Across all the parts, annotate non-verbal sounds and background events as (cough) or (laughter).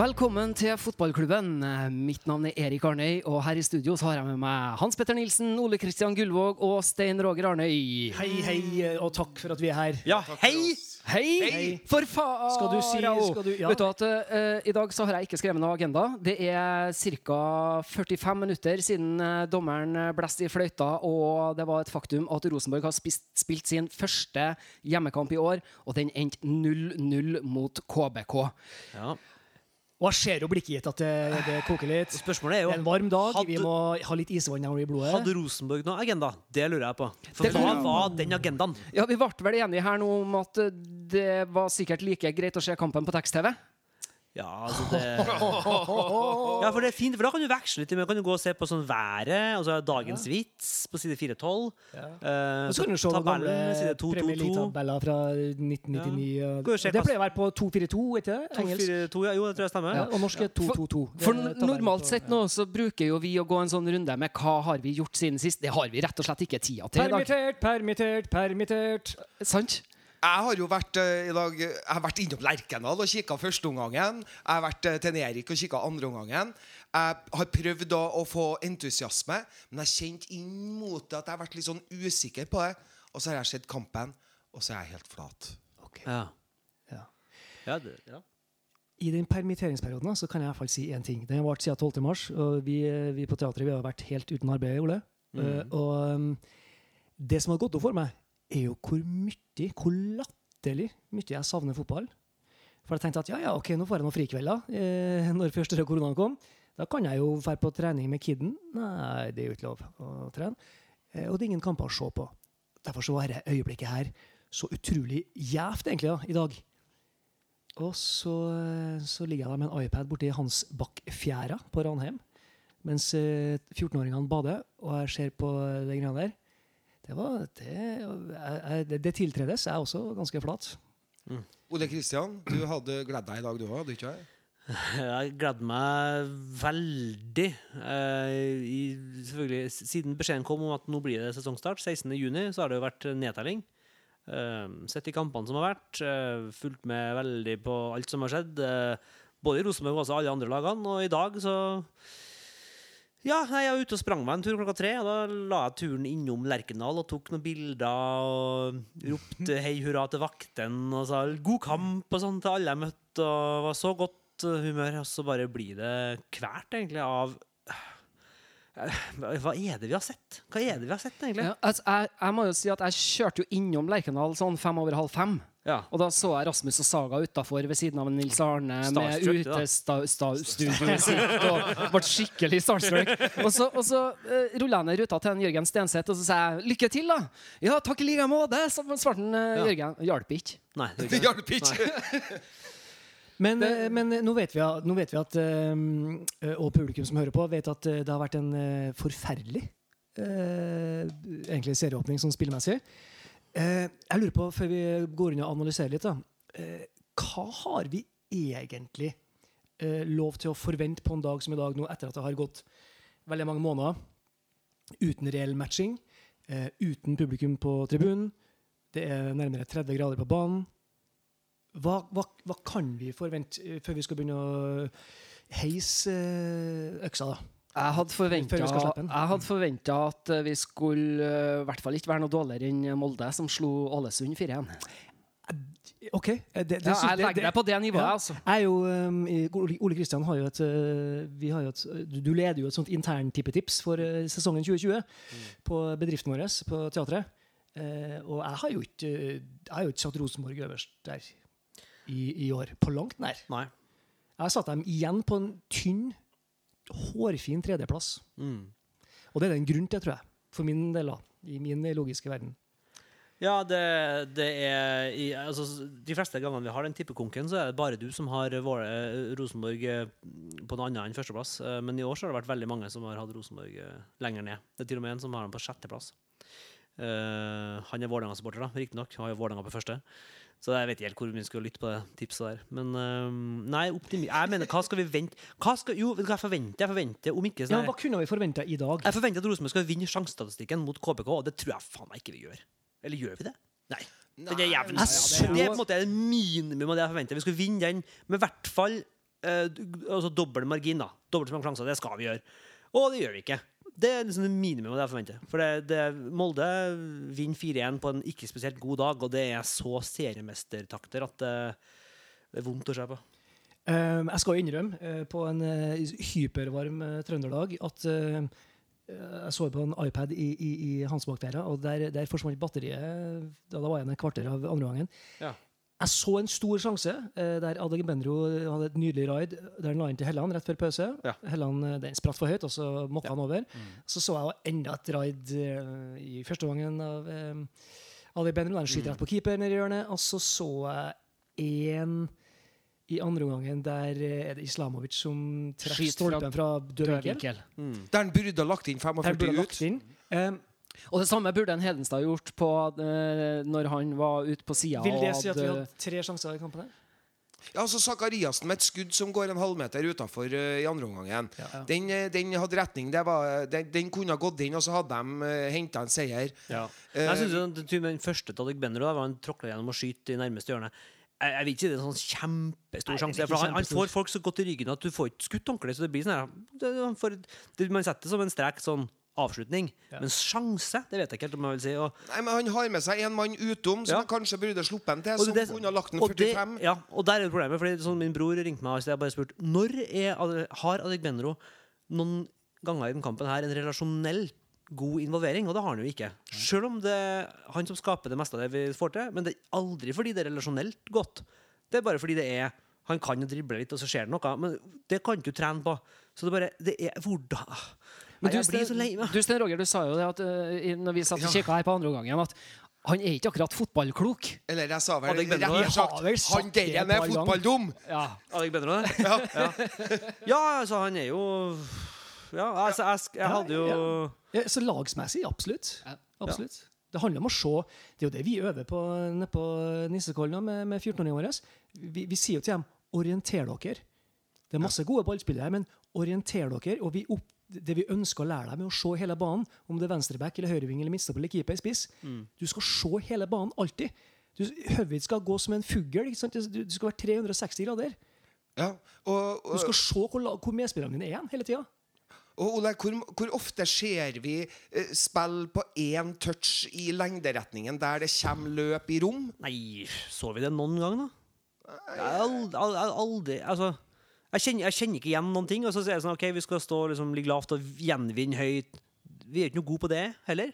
Velkommen til fotballklubben. Mitt navn er Erik Arnøy, og her i studio så har jeg med meg Hans Petter Nilsen, Ole Kristian Gullvåg og Stein Roger Arnøy. Hei, hei, og takk for at vi er her. Ja, hei! Hei! For faen! Skal du si skal du, ja. Vet du at uh, I dag så har jeg ikke skrevet noe agenda. Det er ca. 45 minutter siden eh, dommeren blåste i fløyta, og det var et faktum at Rosenborg har spist, spilt sin første hjemmekamp i år, og den endte 0-0 mot KBK. Ja. Og jeg ser jo blikket gitt at det, det koker litt. Spørsmålet er Det jo er en varm dag. hadde- Vi må ha litt isvann i blodet. Hadde Rosenborg noen agenda? Det lurer jeg på. For Det hva var den agendaen? Ja, Vi ble vel enige her nå om at det var sikkert like greit å se kampen på tekst-TV? Ja, altså det Ja, for det er fint, for da kan du veksle litt. Du kan du gå og se på sånn været, altså dagens vits på side 412. Ja. Eh, Og så kan du se tabellen, gamle side Premier 222. League-tabeller fra 1999. og- Skal Det pleier å være på 242, ikke det? Engelsk. 242, ja, jo, det tror jeg stemmer. Ja, og norsk er 222. For, For normalt sett nå så bruker jo vi å gå en sånn runde med hva har vi gjort siden sist. Det har vi rett og slett ikke tida til i dag. Permittert, permittert, permittert. Sant? Jeg har jo vært eh, i dag Jeg har vært innom Lerkendal og kikka førsteomgangen. Jeg har vært eh, til Erik og kikka andreomgangen. Jeg har prøvd å, å få entusiasme, men jeg kjente inn mot det at jeg har vært litt sånn usikker på det. Og så har jeg sett kampen, og så er jeg helt flat. Ja. Ja. Ja, det, ja. I den permitteringsperioden så kan jeg i hvert fall si én ting. Den har vart siden 12. mars, og vi, vi på teatret vi har vært helt uten arbeid, Ole. Eh, og um, det som har gått opp for meg, er jo hvor mye, hvor latterlig mye jeg savner fotball. For jeg tenkte at ja, ja, ok, nå får jeg noen frikvelder eh, (laughs) når første koronaen kom. Da kan jeg jo dra på trening med kidden. Nei, det er jo ikke lov å trene. Eh, og det er ingen kamper å se på. Derfor så var dette øyeblikket her så utrolig gjevt, egentlig, da, i dag. Og så, så ligger jeg der med en iPad borti Hansbakkfjæra på Ranheim, mens eh, 14-åringene bader, og jeg ser på de greiene der. Det, var, det, jeg, jeg, det, det tiltredes. Jeg er også ganske flat. Ole Kristian, du hadde gledd deg i dag, du òg? Hadde ikke (laughs) jeg? Jeg gleder meg veldig. Eh, i, selvfølgelig, siden beskjeden kom om at nå blir det sesongstart, 16.6, så har det jo vært nedtelling. Eh, sett i kampene som har vært, eh, fulgt med veldig på alt som har skjedd. eh, både i Rosenborg og også alle andre lagene. Og i dag så Ja, jeg var ute og sprang meg en tur klokka tre. Og da la jeg turen innom Lerkendal og tok noen bilder og ropte hei hurra til vakten og sa god kamp og sånn til alle jeg møtte. Og var så godt uh, humør. Og så bare blir det kvært, egentlig, av Eh, Hva er det vi har sett? Hva er det vi har sett, egentlig? Ja, altså, jeg, jeg må jo si at jeg kjørte jo innom Lerkendal sånn fem over halv fem. Ja. Og da så jeg Rasmus og Saga utafor ved siden av Nils Arne med Starstruck, med utestudioet sitt og ble skikkelig starstruck. Og så, og så uh, rulla jeg ned ruta til en Jørgen Stenseth og så sa jeg 'lykke til', da. 'Ja, takk i like måte', så svarte han, uh. Jørgen. Hjalp ikke. Nei, det (laughs) Det ikke det. hjalp ikke! Men, eh, men nå vet vi, nå vet vi at eh, Og publikum som hører på, vet at eh, det har vært en eh, forferdelig eh, egentlig serieåpning sånn spillmessig. Eh, jeg lurer på, før vi går inn og analyserer litt, da, eh, hva har vi egentlig eh, lov til å forvente på en dag som i dag, nå etter at det har gått veldig mange måneder uten reell matching, uten publikum på tribunen, det er nærmere 30 grader på banen. Hva, hva, hva kan vi forvente før vi skal begynne å heise øksa, da? Jeg hadde forventa at eh, vi skulle eh, i hvert fall ikke være noe dårligere enn Molde, som slo Ålesund 4-1. OK. eh, Det, det, Ja, jeg legger deg på det nivået, Ja. altså. Jeg er jo, um, Ole Kristian har jo et, vi har jo et du- Du leder jo et sånt interntippetips for sesongen 2020 på bedriften vår på teatret. Uh, og jeg har jo ikke Jeg har jo ikke satt Rosenborg øverst der i, i år. På langt nær. Nei. Jeg satt dem igjen på en tynn, hårfin tredjeplass. Mm. Og det er det en grunn til, tror jeg. For min del, da. I min logiske verden. Ja, det, det er i, altså, De fleste gangene vi har den tippekonken, så er det bare du som har vært Rosenborg eh, på noe annet enn førsteplass. Eh, Men i år så har det vært veldig mange som har hatt Rosenborg eh, lenger ned. Det er til og med en som har den på sjetteplass. Uh, han er Vålerenga-supporter, da, riktignok. Har jo Vålerenga på første. Så jeg vet ikke helt hvor mye vi skal lytte på det tipset der. Men eh, nei, optimi jeg mener, hva skal vi vente hva skal, Jo, hva jeg forventer? Jeg forventer om ikke Ja, sånn hva kunne vi forventa i dag? Jeg forventer at Rosenborg skal vinne sjansestatistikken mot KBK, og det tror jeg faen meg ikke vi gjør. Eller gjør vi det? Nei. nei det, er jævlig, Jeg ja, det er på en måte minimum av det jeg forventer. Vi skal vinne den med i hvert fall eh, altså dobbel margin, da. Dobbelt så mange sjanser. Det skal vi gjøre. Og det gjør vi ikke. Det er liksom det minimum av det jeg forventer. For det, det, Molde vinner 4-1 på en ikke spesielt god dag, og det er så seriemestertakter at det, det er vondt å se på. Um, jeg skal innrømme uh, på en uh, hypervarm uh, trønderdag at jeg så på en iPad i, i, i Hansbakk-der, og der, der forsvant batteriet da det var igjen et kvarter av andre gangen. Ja. Jeg så en stor sjanse eh, der Adeg Benro hadde et nydelig raid der han la inn til Helland rett før pause. Ja. Helland, eh, Den spratt for høyt, og så mokka han over. Mm. Så så jeg enda et raid eh, i første gangen av eh, Adeg Benro. Der han Mm. skyter rett på keeper nede i hjørnet. Og så så jeg en i andre omgangen der er det Islamovic som treffer fra stolpen fra død vinkel. Dødvinkel. Der han burde ha lagt inn 45 ut. lagt inn. Eh, Og det samme burde en Hedenstad gjort på, uh, når han var ute på sida vil det si at vi hadde tre sjanser i kampen? her? Ja, altså Sakariassen med et skudd som går en halvmeter utafor i andre omgang. Ja. Den, eh, den hadde retning. Det var, den, den kunne ha gått inn, og så hadde de uh, henta en seier. Ja. Uh, Jeg synes jo den, første til Benro var han tråkla gjennom og skyte i nærmeste hjørne. Jeg, jeg vil ikke si det er en sånn kjempestor Nei, sjanse. For han, han får folk så godt i ryggen at du får ikke skutt ordentlig. Så det blir sånn her det, får, det, Man setter det som en strek sånn avslutning. Men sjanse, det vet jeg ikke helt om jeg vil si. Og, Nei, men Han har med seg en mann utom, som Ja. han kanskje burde sluppet den til. og Som det- kunne lagt den 45. det- 45. ja, og der er problemet. Fordi sånn Min bror ringte meg og jeg bare spurt Når er, har Adek Benro noen ganger i den kampen her en relasjonell god involvering, og det har han jo ikke. Selv om det er han som skaper det meste av det vi får til, men det er aldri fordi det er relasjonelt godt. Det er bare fordi det er Han kan jo drible litt, og så skjer det noe, men det kan du trene på. Så det bare Det er hvordan Men Nei, du, Sten, Roger, du sa jo det at uh, når vi satt og kikka her på andre omgangen, at han er ikke akkurat fotballklok. Eller jeg sa vel rett vel sagt Han der er fotballdum! Ja. Adek Benro, det? Ja. ja, altså, han er jo Ja, altså, jeg, jeg hadde jo Ja, så lagsmessig, absolutt. Ja. absolutt. Det handler om å se Det er jo det vi øver på nede på Nissekollen med, med 14-åringene våre. Vi, vi sier jo til dem 'orienter dere'. Det er masse gode ballspillere her, men orienter dere. Og vi opp, det vi ønsker å lære deg med å se hele banen, om det er venstreback eller høyreving eller midtstopper eller keeper, spiss Du skal se hele banen alltid. Du, skal gå som en fugl. Du, du skal være 360 grader. Ja, og, Du skal se hvor, hvor medspillerne dine er hele tida. og Ole, hvor, hvor ofte ser vi eh, spill på én touch i lengderetningen der det kommer løp i rom? Nei, så vi det noen gang, da? Jeg har aldri, aldri, aldri Altså, jeg kjenner, jeg kjenner ikke igjen noen ting. Og så sier jeg sånn OK, vi skal stå liksom, ligge lavt og gjenvinne høyt. Vi er ikke noe gode på det heller.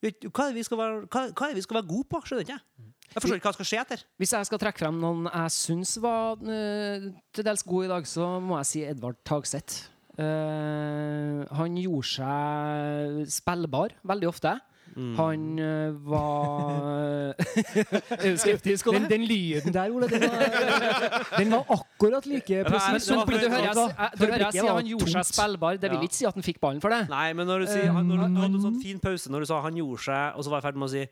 Hva er det vi skal være, hva, hva vi skal være gode på? Skjønner ikke jeg. Jeg forstår ikke hva som skal skje etter. Hvis jeg skal trekke frem noen jeg syns var uh, til dels god i dag, så må jeg si Edvard Tagseth. Uh, han gjorde seg spillbar veldig ofte. Han eh, var (laughs) (laughs) Er du skeptisk? Den, den lyden der, Ole, den var, den var akkurat like presis. du hører jeg, jeg, du jeg sier han gjorde seg spillbar. Det vil ikke si at han fikk ballen for det. Nei, men når du, sier, han, når du, hadde en sånn fin pause når du sa han gjorde seg, og så var jeg ferdig med å si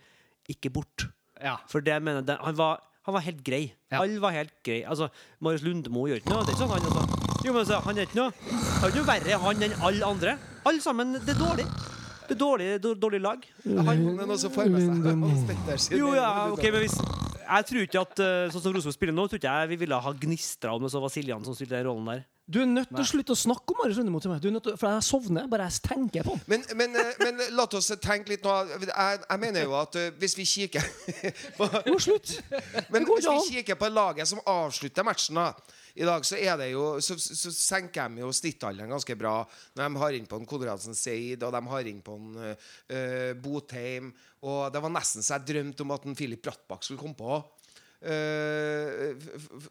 'ikke bort'. Ja. For det mener jeg, han, var, han var helt grei. Ja. Alle var helt grei. Altså, Marius Lundemo gjør ikke noe. Det er ikke sånn han altså. Jo, men så, Han er ikke noe Han er ikke noe verre han enn alle andre. Alle sammen. Det er dårlig. Det er dårlig, dårlig, lag. Han men også får med seg Jo, ja, ok, men hvis Jeg tror ikke at eh, sånn som Rosenborg spiller nå, tror ikke jeg vi ville ha gnistra om det så Vasiljan som spilte den rollen der. Du er nødt til å slutte å snakke om Marius Lundemo til meg. Du er nødt til, for jeg sovner bare jeg tenker på. Men, men, eh, men la oss tenke litt nå. Jeg, jeg mener jo at eh, hvis vi kikker på, Jo, slutt! (laughs) Men går hvis vi kikker på laget som avslutter matchen da i dag, så er det jo Så, så senker de jo snittalderen ganske bra. Når de har inn på en Konradsen Seid, og de har inn på en uh, Botheim. Og det var nesten så jeg drømte om at en Philip Brattbakk skulle komme på. Eh,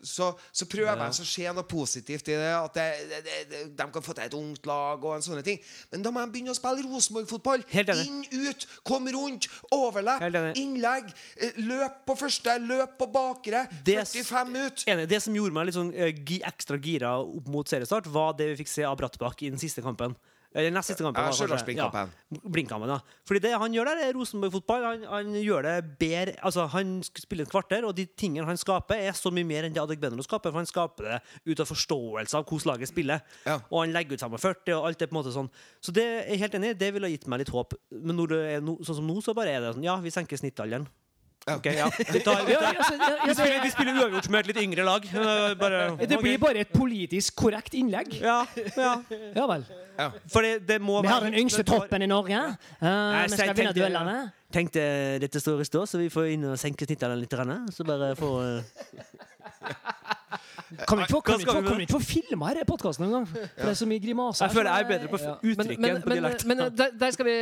så, så prøver jeg å se noe positivt i det. At det, det, det, de kan få til et ungt lag og en sånne ting. Men da må de begynne å spille Rosenborg-fotball. Inn, ut, kom rundt, overlepp, innlegg. eh, Løp på første, løp på bakre. Det- 45 ut. Enig. Det som gjorde meg litt sånn eh, ekstra gira opp mot seriestart, var det vi fikk se av Brattbakk i den siste kampen. Eller nest siste kampen. Det. Ja, Blinkkampen, ja. Fordi det han gjør der, er Rosenborg-fotball. Han, han gjør det bedre Altså, han spiller et kvarter, og de tingene han skaper, er så mye mer enn det Adek Benro skaper. For han skaper det ut av forståelse av hvordan laget spiller. Ja. Og han legger ut 45, og alt er på en måte sånn. Så det er jeg helt enig det ville ha gitt meg litt håp. Men når det er no, sånn som nå, så bare er det sånn Ja, vi senker snittalderen. Ok, ja. Vi, tar, vi, tar, altså, ja, ja, vi, spiller, vi spiller uavgjort med et litt yngre lag. Eh, Bare, det, blir bare et politisk korrekt innlegg. Ja, ja. Ja vel. For det, det må Vi har den yngste troppen toppen i Norge. Uh, Nei, vi skal vinne duellene. Tenkte dette står i stå, så vi får inn og senke snittene litt. Så bare få eh, Kan vi ikke få, kan vi få, vi få filma denne podkasten engang? For det er så mye grimaser. Jeg føler jeg er bedre på uttrykket enn på men, men, men der, der skal vi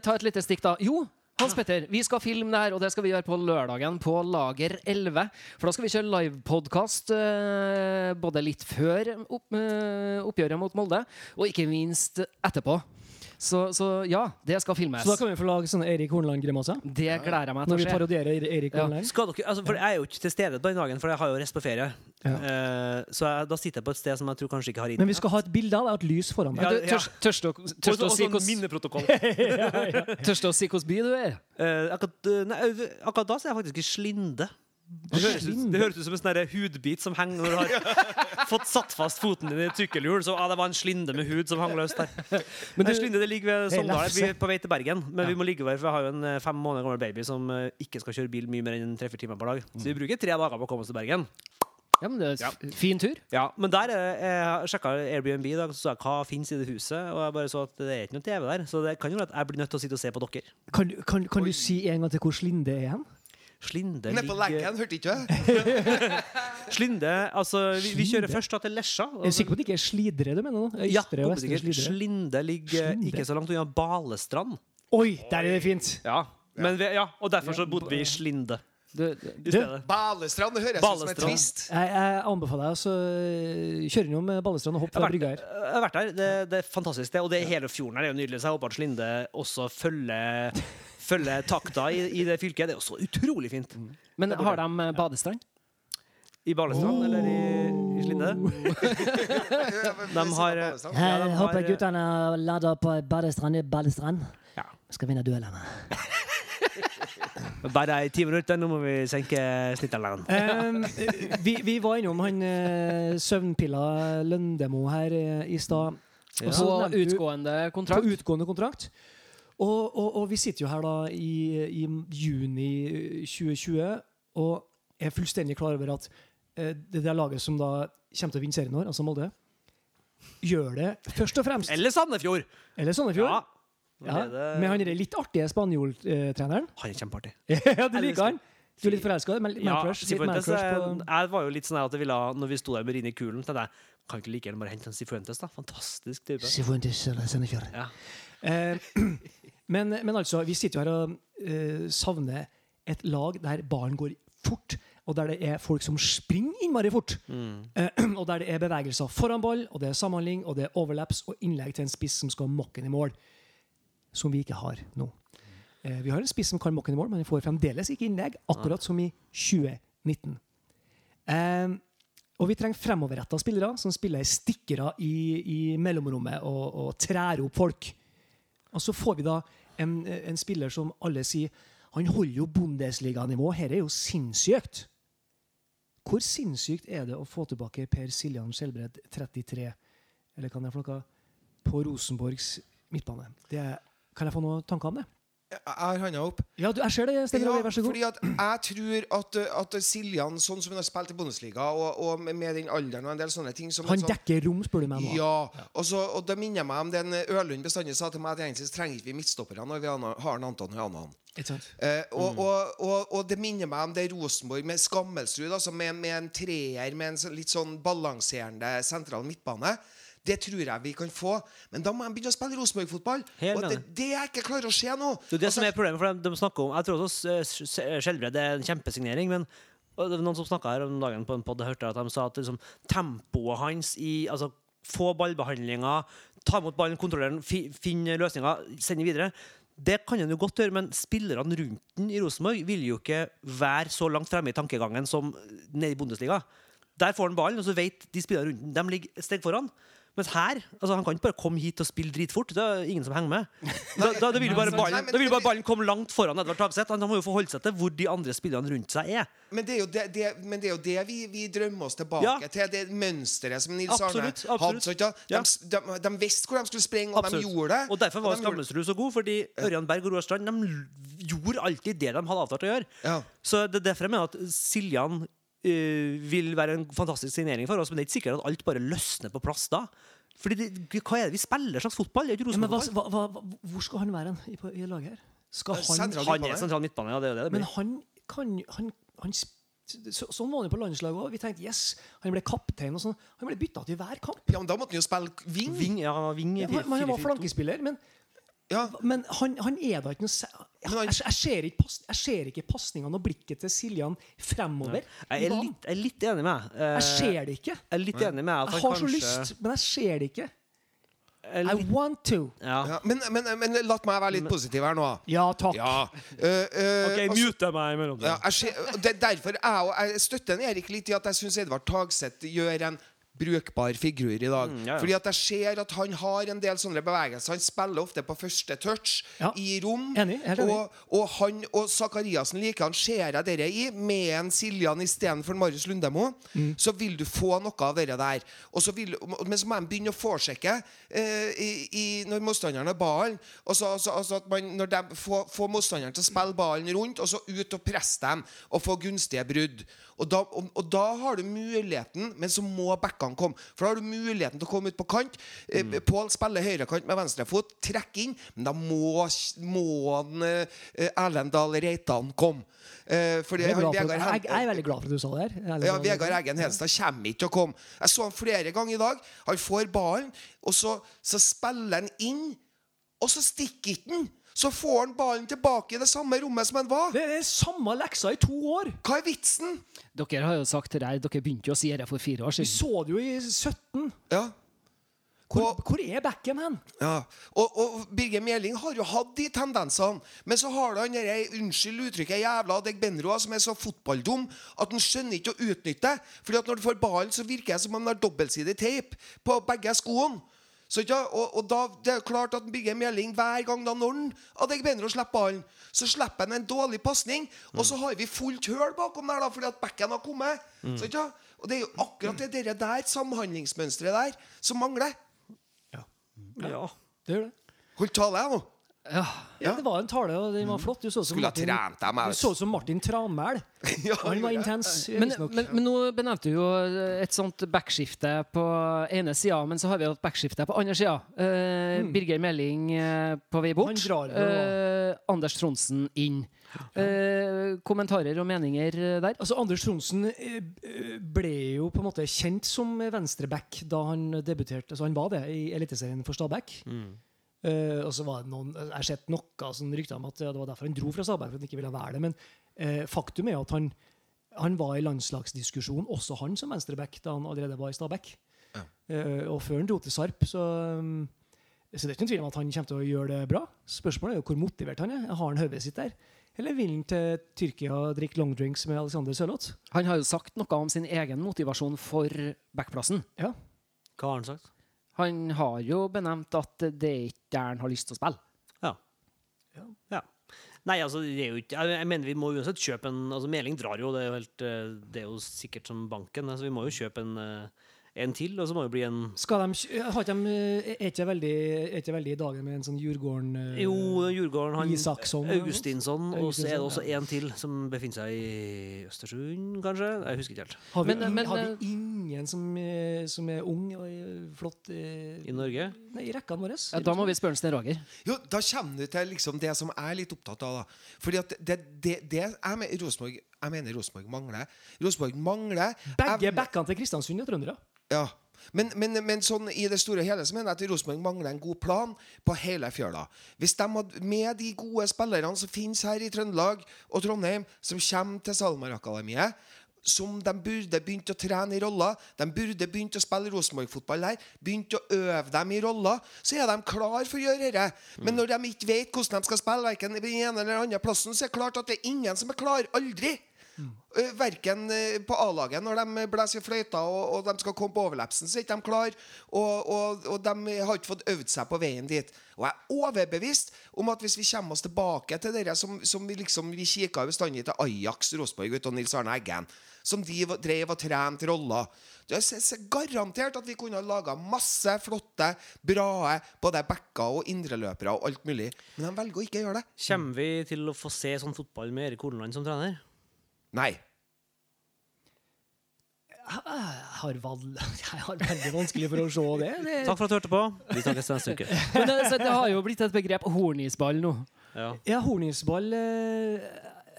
ta et lite stikk, da. Jo, Hans Petter, vi skal filme det her, og det skal vi gjøre på lørdagen på Lager 11. For da skal vi kjøre livepodkast eh, både litt før eh, oppgjøret mot Molde, og ikke minst etterpå. Så, så ja, det skal filmes. Så da kan vi få lage sånne Eirik Hornland-grimaser? Det gleder jeg meg til Når vi parodierer Eirik Ja. Horneland? Skal dere, altså, for Jeg er jo ikke til stede den dagen, for jeg har jo reist på ferie. Ja. Uh, så jeg, da sitter jeg på et sted som jeg tror kanskje ikke har Men vi skal ha et bilde av deg og et lys foran deg. Ja, ja. tørs, tørs, du- å si hvordan- minneprotokoll. tørs du å si hvilken by du er? Uh, akkurat, eh, nei, akkurat da så er jeg faktisk i Slinde. Det høres, ut, det høres ut som en sånn hudbit som henger når du har (laughs) fått satt fast foten din i et sykkelhjul. Så ah, det var en slinde med hud som hang løs der. (laughs) Men du- slinde det ligger ved Sogndal. Vi er på vei til Bergen. Men vi må ligge over, for vi har jo en eh, fem måneder gammel baby som eh, ikke skal kjøre bil mye mer enn tre-fire timer per dag. Så vi bruker tre dager på å komme oss til Bergen. Ja, men det er ja. fin tur. Ja, Men der er, jeg sjekka Airbnb i dag, så jeg hva fins i det huset. Og jeg bare så at det er ikke noe TV der. Så det kan jo være at jeg blir nødt til å sitte og se på dere. Kan, kan, kan du si en gang til hvor Slinde er hen? Slinde Nede på leggen, hørte ikke (laughs) du? Slinde Altså, vi, vi kjører først da til Lesja. Er du sikker på at det ikke er Slidre du mener nå? Ja, Østre og vestre. Slidre? Slinde ligger Slinde. ikke så langt unna Balestrand. Oi, der er det fint! Ja. Men vi, ja, og derfor så bodde vi i Slinde Du, Du- Balestrand, det høres ut som en Balestrand. twist. Jeg, jeg anbefaler deg å øh, kjøre innom Balestrand og hoppe fra brygga her. jeg har vært der. Det, det er fantastisk, det. Og det hele fjorden her er jo nydelig. Så jeg håper at Slinde også følger, følger takta i, i det fylket. Det er jo så utrolig fint. men har de eh, badestrand? I Balestrand eller i, i Slinde. (laughs) (laughs) De har Ja, Jeg håper har- guttene lader på badestrand i Balestrand. Ja. Skal vinne duellene. (laughs) Bare i ti minutter, nå må vi senke snittalderen. Um, vi, vi var innom han søvnpilla Løndemo her eh, i stad. Ja. På utgående kontrakt. På utgående kontrakt. Og, og, og vi sitter jo her da i, i juni 2020 og er fullstendig klar over at eh, det der laget som da kommer til å vinne serien i år, altså Molde, gjør det først og fremst Eller Sandefjord! Eller Sandefjord. Ja. Ja, med han litt artige spanjoltreneren. Han er kjempeartig. (laughs) ja, du liker han? Du er litt forelska? Ja, Man-crush? litt Sifuentes, man-crush eh, på jeg var jo litt sånn at jeg ville, når vi sto der med Rini Kulen, tenkte jeg kan ikke like gjerne bare hente en Sifuentes, da. Fantastisk type. Sifuentes eller Sandefjord. Ja. Eh, (clears throat) men, men altså, vi sitter jo her og eh, savner et lag der ballen går fort, og der det er folk som springer innmari fort. Mm. Eh, (clears throat) og der det er bevegelser foran ball, og det er samhandling, og det er overlaps og innlegg til en spiss som skal mokke den i mål. Som vi ikke har nå. Eh, vi har en spiss som kan mokke den i mål, men vi får fremdeles ikke innlegg, akkurat som i 2019. Eh, og vi trenger fremoverretta spillere som spiller stikkere i, i mellomrommet og, og trær opp folk. Og så får vi da en, en spiller som alle sier han holder jo Bundesliga-nivå. Her er jo sinnssykt. Hvor sinnssykt er det å få tilbake Per Siljan Skjelbred, 33, eller kan jeg noe, på Rosenborgs midtbane? Det kan jeg få noen tanker om det? Jeg har handa opp. Ja, du, jeg ser det. Sten ja, vær så god. fordi at jeg tror at, at Siljan, sånn som hun har spilt i Bundesliga, og, og med den alderen og en del sånne ting som Han sånn, dekker rom, spør du meg nå. Ja. Og, så, og det minner meg om den Ørlund bestandig sa til meg at egentlig trenger ikke vi midtstoppere når vi har en Anton Hanan. Eh, og, og, og, og det minner meg om det Rosenborg med Skammelsrud, altså med, med en treer med en litt sånn balanserende sentral midtbane. Det tror jeg vi kan få. Men da må de begynne å spille Rosenborg-fotball. Og det, det jeg ikke klarer å se nå. Det er det Altså, som er problemet, for de, de snakker om Jeg tror også Skjelbred er en kjempesignering, men det var noen som snakka her om dagen på en jeg hørte at de sa at liksom, tempoet hans i altså, Få ballbehandlinger, ta imot ballen, kontrollere den, fi, finne løsninger, sende videre. Det kan han jo godt gjøre, men spillerne rundt den i Rosenborg vil jo ikke være så langt fremme i tankegangen som nede i Bundesliga. Der får han ballen, og så vet de spillerne rundt den, de ligger et steg foran. Mens her altså Han kan ikke bare komme hit og spille dritfort. Det er ingen som henger med. (laughs) Da, da, da vil bare ballen, da vil bare ballen komme langt foran Edvard Tagseth. Han må jo forholde seg til hvor de andre spillerne rundt seg er. Men det er jo det, det, men det, er jo det vi, vi drømmer oss tilbake Ja. til. Det mønsteret som Nils Absolutt, Arne hadde. De, de, de visste hvor de skulle sprenge, og Absolutt. de gjorde det. Og derfor var de gjorde- Skammelsrud så god, fordi Ørjan Berg og Roar Strand de gjorde alltid det de hadde avtalt å gjøre. Ja. Så det er derfor jeg mener at Siljan vil være en fantastisk signering for oss, men det er ikke sikkert at alt bare løsner på plass da. Fordi det, Hva er det vi spiller slags fotball? Det er ikke Ja, men hva, hva, hva, hvor skal han være i, i laget her? Skal han Sentral Han er sentral midtbane, ja. Det er det det Men han kan han, han, så, Sånn var han jo på landslaget òg. Vi tenkte yes, han ble kaptein og sånn. Han ble bytta til hver kamp. Ja, men da måtte han jo spille wing. Ving, ja, han, han var flankespiller, men, Ja. men han, han er da ikke noe jeg, jeg, jeg, ser ikke ikke pasningene og blikket til Siljan fremover. Jeg er litt, jeg er litt enig med deg. Eh, Jeg ser det ikke. Jeg er litt enig med at Jeg har har så lyst, men jeg ser det ikke. Er I want to. ja. Ja, men, men, men la meg være litt positiv her nå. Ja, takk. Ja. Uh, uh, OK, altså- mute meg imellom. Ja, jeg, ser, det, derfor jeg, jeg støtter Erik litt i at jeg syns Edvard Tagseth gjør en brukbar figur i dag. Mm, ja, ja. Fordi at jeg ser at han har en del sånne bevegelser. Han spiller ofte på første touch Ja. i rom. Enig, enig. og, og han og Sakariassen liker han ser jeg dere i, med en Siljan istedenfor Marius Lundemo. Mm. Så vil du få noe av dere der. Og så vil, men så må de begynne å forsjekke eh, i, i, når motstanderen har ballen. Og så, altså, altså at man, når de får, får motstanderen til å spille ballen rundt, og så ut og presse dem og få gunstige brudd. Og da, og, og da har du muligheten, men så må backene komme. For da har du muligheten til å komme ut på kant. Eh, Pål spiller høyrekant med venstrefot. Trekk inn. Men da må, må han, eh, Erlend Dahl Reitan komme. Eh, fordi Jeg er, han, glad for, Vegard jeg, jeg er veldig glad for at du sa det her. Er ja, glad Vegard. Eggen Henstad kommer ikke til å komme. Jeg så han flere ganger i dag. Han får ballen, og så, så spiller han inn, og så stikker ikke han. Så får han ballen tilbake i det samme rommet som han var. Det er samme leksa i to år. Hva er vitsen? Dere har jo sagt det der, dere begynte jo å si det for fire år siden. Vi så det jo i 17. Ja. Hvor, Og- hvor er Beckham hen? Ja, og, og Birger Meling har jo hatt de tendensene. Men så har han denne, unnskyld uttrykket, jævla Adegbenroa, som er så fotballdum at han skjønner ikke å utnytte. Fordi at når du får ballen, så virker det som om han har dobbeltsidig teip på begge skoene. Så, ja, og, og da, det er klart at Birger Meling hver gang da når han Adegbenro slipper ballen, så slipper han en dårlig pasning, og så har vi fullt høl bakom der, da, fordi at bekken har kommet. Så, ja, og det er jo akkurat det dere der, samhandlingsmønsteret der, som mangler. Ja. Det gjør det. Hold tale, jeg nå. Ja. Ja, det var en tale, og den var flott. Du så ut som Martin, trent dem, du så som Martin Tranmæl. (laughs) Ja, Han var intens. Men, men, men nå benevnte du jo et sånt backskifte på ene sida, men så har vi et backskifte på andre sida. Eh, Birger Meling uh, på vei bort. Han drar eh, Anders Tronsen inn. Uh, kommentarer og meninger der? Altså, Anders Tronsen eh, ble jo på en måte kjent som venstreback da han debuterte. Altså, han var det i Eliteserien for Stabæk. Eh, og så var det noen, Jeg har sett noe sånn rykter om at ja, det var derfor han dro fra Stabæk. for at han ikke ville være det, Men uh, faktum er jo at han, han var i landslagsdiskusjon, også han som venstreback, da han allerede var i Stabæk. Eh, og før han dro til Sarp, så um, så det er ikke noen tvil om at han kommer til å gjøre det bra. Spørsmålet er jo hvor motivert han er. Har han hodet sitt der? Eller vil han til Tyrkia og drikke longdrinks med Alexander Sørloth? Han har jo sagt noe om sin egen motivasjon for backplassen. Ja. Hva har han sagt? Han har jo benevnt at det er ikke der han har lyst til å spille. Ja. ja. Nei, altså, det er jo ikke jeg mener vi må uansett kjøpe en Altså, Meling drar jo, det er jo helt eh, Det er jo sikkert som banken. Altså, vi må jo kjøpe en, eh, en til, og så må det bli en Skal de, har ikke de, er ikke veldig, er ikke veldig i dagen med en sånn Djurgården eh, Jo, Djurgården, han Isaksson, Augustinsson, og så er det også en til som befinner seg i Østersund, kanskje? Jeg husker ikke helt. Har vi, Men- men, har eh, vi ingen som, eh, som er ung og eh, flott eh, I Norge? Nei, i rekkene våre? Ja, da må vi spørre Sten Roger. Jo, Da kommer du til liksom det som jeg er litt opptatt av. da Fordi at det, det, det jeg mener Rosenborg mangler Rosenborg mangler Begge evne- backene til Kristiansund er trøndere. Ja. Men, men, men sånn i det store hele så mener jeg at Rosenborg mangler en god plan på hele fjøla. Hvis de hadde med de gode spillerne som finnes her i Trøndelag og Trondheim, som kommer til SalMar-akademiet som de burde begynt å trene i roller. De burde begynt å spille Rosenborg-fotball der. Begynt å øve dem i roller. Så er de klar for å gjøre det. Men når de ikke vet hvordan de skal spille, verken den ene eller den andre plassen, så er det klart at det er ingen som er klar. Aldri. Uh, verken eh, på A-laget, når de blåser i fløyta og, og de skal komme på overlepsen, så er ikke de klar og, og, og de har ikke fått øvd seg på veien dit. Og jeg er overbevist om at hvis vi kommer oss tilbake til dere som, som vi liksom vi kikka bestandig til Ajax, Rosenborg og Nils Arne Eggen, som de drev og trente roller Det er garantert at vi kunne ha laga masse flotte, bra både backer og indreløpere og alt mulig. Men de velger å ikke gjøre det. Kommer vi til å få se sånn fotball med Erik Horneland som trener? Nei. Jeg har, (laughs) jeg har veldig vanskelig for å se det. (laughs) det Takk for at du hørte på. Vi snakkes neste uke. Men det, så det har jo blitt et begrep hornisball nå. Ja. ja, hornisball eh,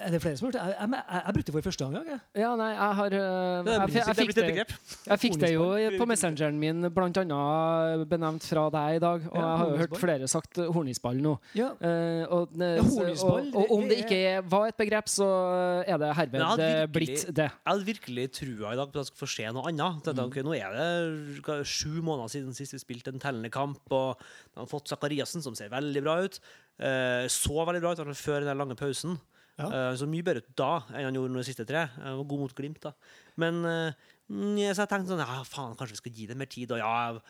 Er det flere som har gjort det? Jeg, jeg, jeg, jeg brukte det for første gang. Jeg. Ja, nei, jeg har Det jeg, jeg, er fikk det, jeg fikk det jo på messengeren min, blant annet benevnt fra deg i dag. Og jeg har jo hørt flere sagt hornisball nå. Ja. Eh, og, om det ikke er- var et begrep, så er det herved eh, virkelig- blitt det. Jeg hadde virkelig trua i dag på at jeg skulle få se noe annet. Dette, ok, nå er det sju måneder siden sist vi spilte en tellende kamp, og de har fått Zakariassen, som ser veldig bra ut. Eh, så veldig bra ut før den lange pausen. Ja. Uh, så mye bedre ut da enn han gjorde de siste tre. Jeg var god mot Glimt, da. Men eh, mm, så jeg tenkte sånn Ja, faen, kanskje vi skal gi det mer tid. Og ja, jeg,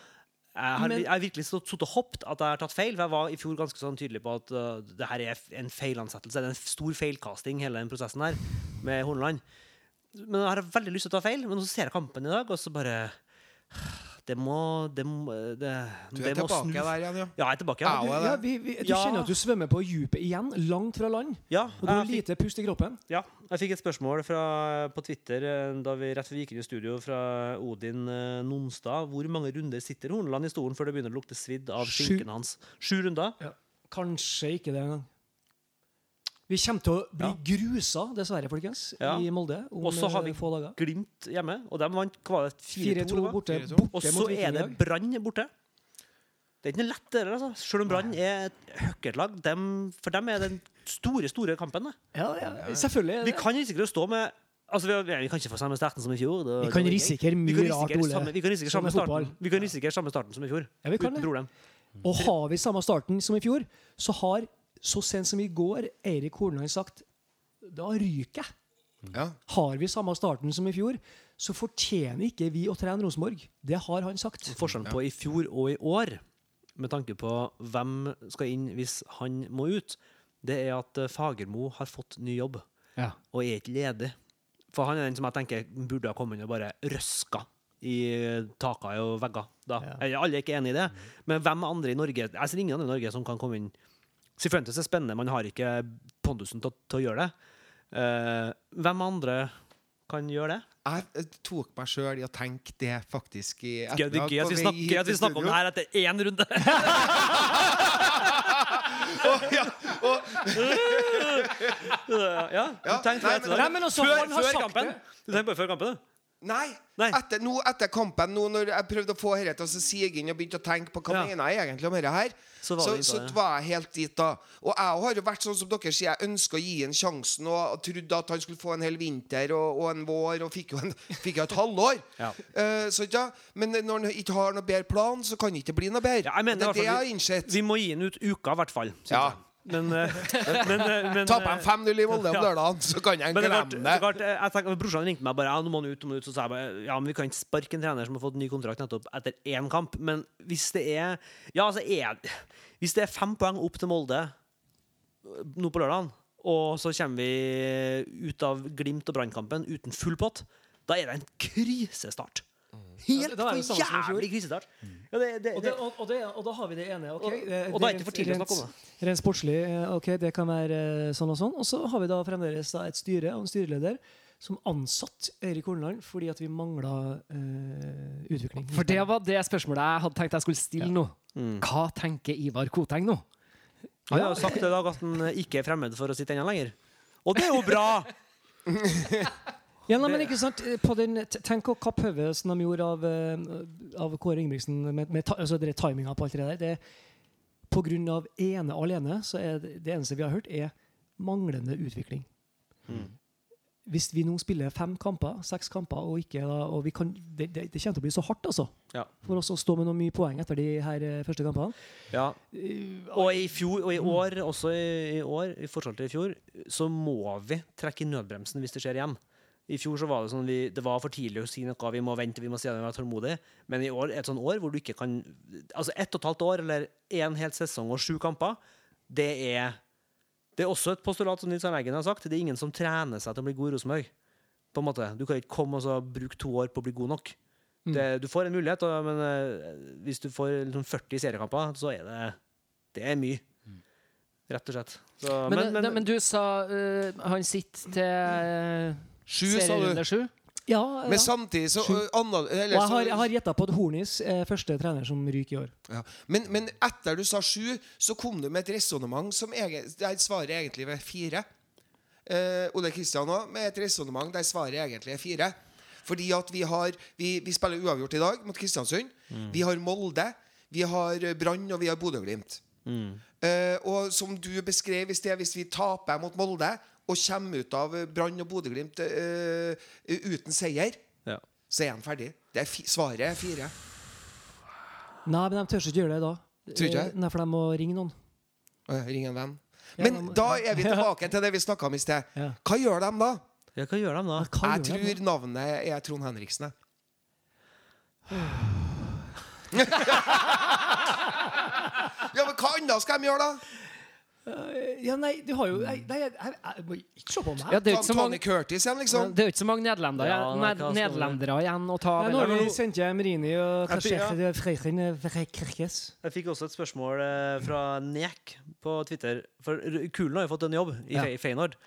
jeg har, jeg har virkelig stått og hoppet at jeg har tatt feil. For jeg var i fjor ganske sånn tydelig på at uh, det her er en feilansettelse. Det er en stor feilkasting, hele den prosessen her, med Horneland. Men jeg har veldig lyst til å ta feil, men så ser jeg kampen i dag, og så bare Det må Det må, det, Du det er tilbake der igjen, ja. Ja, jeg er tilbake. Ja, Du, ja, vi, vi, du Ja. kjenner at du svømmer på dypet igjen, langt fra land. ja, Og du har fikk, lite pust i kroppen. ja, jeg fikk et spørsmål fra, på Twitter eh, da vi rett før vi gikk inn i studio fra Odin eh, Nonstad. Hvor mange runder sitter Horneland i stolen før det begynner å lukte svidd av skinken hans? Sju runder? Kanskje ikke det engang. Vi kommer til å bli Ja. grusa, dessverre, folkens, Ja. i Molde om Og så har vi eh, få dager. Glimt hjemme, og de vant hva var det, 4-2. 4-2 det var? borte, borte Og så er det. Brann borte. Det er ikke noe lett, det der, altså. Selv om Brann er et høkkertlag. Dem, for dem er den store, store kampen. det. Ja, ja, selvfølgelig. Vi kan risikere å stå med Altså, vi, vi kan ikke få samme starten som i fjor. da- Vi kan risikere mye rart, Ole. samme, vi kan risikere samme starten Vi kan risikere samme starten som i fjor. Ja, vi kan Uten det. problem. Og har vi samme starten som i fjor, så har så sent som i går Eirik Hornland sagt da ryker jeg. ja. Har vi samme starten som i fjor, så fortjener ikke vi å trene Rosenborg. Det har han sagt. Forskjellen på i fjor og i år, med tanke på hvem skal inn hvis han må ut, det er at eh, Fagermo har fått ny jobb. Ja. og er ikke ledig. For han er den som jeg tenker burde ha kommet inn og bare røska i taket og vegger. Ja. Alle er ikke enig i det, men hvem andre i Norge Jeg ser ingen andre i Norge som kan komme inn Sifuentes er spennende, man har ikke pondusen til, til å gjøre det. Uh, hvem andre kan gjøre det? Jeg eh, tok meg sjøl i å tenke det faktisk i ettermiddag. er gøy at vi snakker, at vi snakker om det her etter én runde. (laughs) ja, oh. ja, du Ja, tenkte nei, men- Nei, men også, før, før kampen. det. Du tenker bare før kampen, du? Nei. Nei. Etter, nå, etter kampen, nå når jeg prøvde å få dette til å sige inn og begynte å tenke på hva Ja. mener jeg egentlig om dette her, Så var så, det så, så var jeg helt dit da. Og jeg har jo vært sånn som dere sier, jeg ønska å gi ham sjansen og, og trodde at han skulle få en hel vinter og, og en vår, og fikk jo, en, (laughs) fikk jo et halvår. Ja. uh, så ja, Men når han ikke har noe bedre plan, så kan det ikke bli noe bedre. Ja, mener det er det jeg har innsett. Vi må gi ham ut uka, i hvert fall. Ja. jeg. Men, eh, (laughs) men, eh, men Taper eh, 5-0 i Molde om lørdagen, så kan jeg glemme det klart, jeg tenker, Brorsan ringte meg bare ja, nå må han ut, nå må ut. Så sa jeg bare ja, men vi kan ikke sparke en trener som har fått ny kontrakt nettopp etter én kamp. Men hvis det er Ja, altså er, Hvis det er fem poeng opp til Molde nå på lørdagen, og så kommer vi ut av Glimt og Brannkampen uten full pott, da er det en krisestart. Helt ja, er det for jævlig krisestart. Ja, det, det, Og, det, det, og, og, det, og da har vi det ene. ok? Og- Det- og da er det ikke for tidlig å snakke om det. Rent sportslig, eh, ok, det kan være eh, sånn og sånn. Og så har vi da fremdeles da et styre og en styreleder som ansatt Erik Horneland fordi at vi mangla eh, utvikling. For det var det spørsmålet jeg hadde tenkt jeg skulle stille nå. Mm. Hva tenker Ivar Koteng nå? Han har jo sagt i dag at han ikke er fremmed for å sitte ennå lenger. Og det er jo bra! (laughs) Ja, nei, men ikke sant? På den, Tenk tenk kappe hodet som de gjorde av, eh, av Kåre Ingebrigtsen med, med ta, altså det timinga på alt det der. Det, på grunn av ene alene så er det, det eneste vi har hørt, er manglende utvikling. Mm. hvis vi nå spiller fem kamper, seks kamper, og ikke da, og vi kan, det, det, det kommer til å bli så hardt altså, Ja. for oss å stå med noen mye poeng etter de her eh, første kampene. Ja. Og i fjor, og i år, også i, i år, i forhold til i fjor, så må vi trekke i nødbremsen hvis det skjer igjen. I fjor så var det sånn vi, det var for tidlig å si noe, vi må vente, vi må si at vi må være tålmodige. Men i år et sånt år hvor du ikke kan Altså ett og et halvt år eller en hel sesong og sju kamper, det er Det er også et postulat som Nils Arne Eggen har sagt. Det er ingen som trener seg til å bli god i Rosenborg. På en måte. Du kan ikke komme og så bruke to år på å bli god nok. Mm. Det, du får en mulighet, men eh, hvis du får liksom 40 seriekamper, så er det Det er mye. Rett og slett. Så, Men, men, men, du sa uh, han sitter til uh, Sju, sa du. sju? Ja, ja. Men samtidig så ø, anna, Og eller, jeg har, jeg har gjetta på at Hornis er første trener som ryker i år. ja. men, men etter du sa sju, så kom du med et resonnement som egen, der svaret egentlig ved fire. Eh, Ole Kristian òg, med et resonnement der svaret egentlig er fire. Fordi at vi har Vi, vi spiller uavgjort i dag mot Kristiansund. Vi har Molde, vi har Brann og vi har Bodø-Glimt. Eh, og som du beskrev i sted, hvis vi taper mot Molde og kommer ut av Brann og Bodø-Glimt uh, uten seier, ja. så er han ferdig. Det er fi svaret er fire. Nei, men de tør ikke gjøre det da. Tror ikke jeg. Eh, Nei, for de må ringe noen. Å, Ring en venn. Ja, Men de da er vi tilbake til det vi snakka om i sted. Ja. Hva gjør de da? ja, hva gjør de da? Hva Jeg gjør de tror da? navnet er Trond Henriksen. (sighs) ja, men hva annet skal de gjøre, da? Ja, nei, du har jo Nei, nei jeg, jeg, jeg, må ikke se på meg. Ja, det er jo ikke så Tony mange, Curtis igjen, liksom? det er jo ikke så mange nederlendere, Ja, nei, ned, nederlendere igjen å ta. Nei, nå har vi sendt hjem Rini og Jeg fikk-. Jeg også et spørsmål eh, fra Nek på Twitter. For Kulen har jo fått en jobb i Ja. Fe- Feyenoord.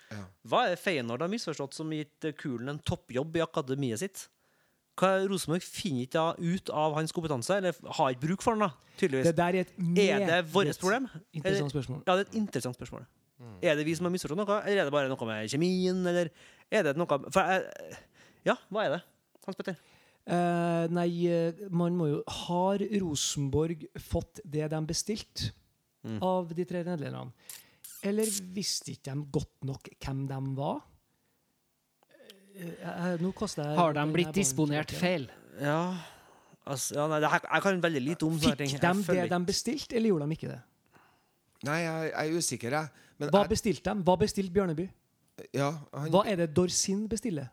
Hva er det Feyenoord har misforstått som gitt eh, Kulen en toppjobb i akademiet sitt? Rosenborg finner ikke ut av hans kompetanse, eller har ikke bruk for den, da, tydeligvis. Det er et Er det vårt problem? Interessant spørsmål. Ja, det er et interessant spørsmål. Er det vi som har misforstått noe, eller er det bare noe med kjemien, eller er det noe For Ja, hva er det? Hans Petter? Eh, nei, eh, man må jo Har Rosenborg fått det de bestilte Mm. av de tre nederlenderne? Eller visste ikke de godt nok hvem de var? Eh, eh, nå jeg Har de blitt disponert feil? Ja, altså, ja nei, det her, Jeg kan veldig lite om sånne ting. Fikk de det de bestilte, eller gjorde de ikke det? Nei, jeg, jeg er usikker, jeg. Men Hva jeg, bestilte de? Hva bestilte Bjørneby? ja, han, Hva er det Dorsin bestiller?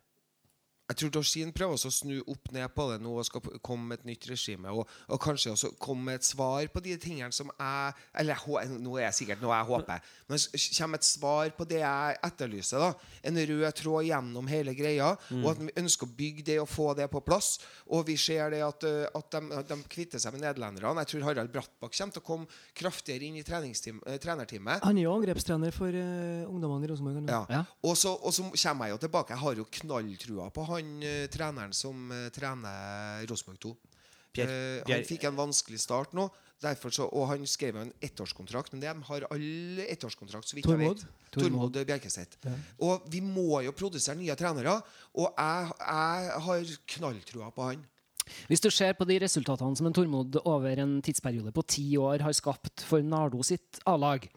Jeg tror Dorsin prøver også å snu opp ned på det nå og skal komme med et nytt regime. Og, og kanskje også komme med et svar på de tingene som jeg Eller jeg nå er jeg sikkert noe jeg håper. Men kommer et svar på det jeg etterlyser. da En rød tråd gjennom hele greia. Og at vi ønsker å bygge det og få det på plass. Og vi ser det at, uh, at de, de kvitter seg med nederlenderne. Jeg tror Harald Brattbakk kommer til å komme kraftigere inn i eh, trenerteamet. Han er jo angrepstrener for uh, ungdommene i Rosenborg. Ja. Ja. Og, og så kommer jeg jo tilbake. Jeg har jo knalltrua på han eh, treneren som eh, trener Rosenborg 2. Pierre- Eh, Pierre- han fikk en vanskelig start nå, derfor så, og han skrev en ettårskontrakt. Men de har alle ettårskontrakt, så vidt jeg vet. Tormod Bjerkeseth. Ja. Og vi må jo produsere nye trenere, og jeg, jeg har knalltrua på han. Hvis du ser på de resultatene som en Tormod over en tidsperiode på ti år har skapt for Nardo sitt A-lag,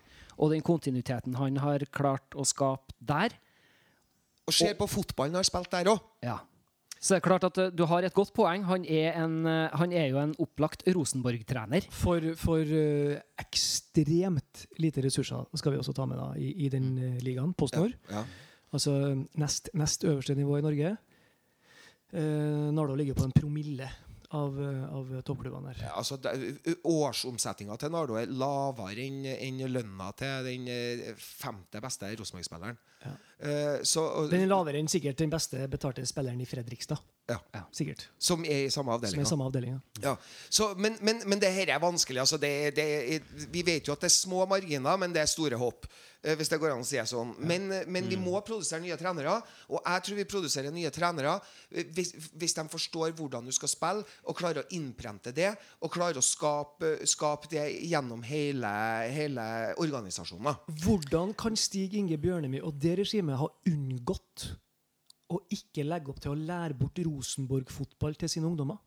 og den kontinuiteten han har klart å skape der, Og ser på fotballen han har spilt der òg. ja. Så det er klart at eh, du har et godt poeng. Han er, en, eh, han er jo en opplagt Rosenborg-trener. For, for uh, ekstremt lite ressurser skal vi også ta med da, i, i den uh, ligaen, PostNord. Ja. Altså nest, nest øverste nivå i Norge. Uh, Nardo ligger på en promille av, eh, av toppklubbene der. Ja, altså, Årsomsetninga til Nardo er lavere enn enn lønna til den eh, femte beste Rosenborg-spilleren. Ja. Uh, Den er lavere enn sikkert den beste betalte spilleren i Fredrikstad. Ja. Sikkert. Som er i samme Som avdeling. ja. Ja. Så, men, men, men det her er vanskelig. Altså det, det, er- vi vet jo at det er små marginer, men det er store håp. eh, Hvis det går an å si det sånn. Men, men vi må produsere nye trenere. Og jeg tror vi produserer nye trenere eh, hvis, hvis de forstår hvordan du skal spille, og klarer å innprente det, og klarer å skape, skape det gjennom hele, hele organisasjonen. Hvordan kan Stig Inge Bjørnemy og det regimet ha unngått å ikke legge opp til å lære bort Rosenborg-fotball til sine ungdommer?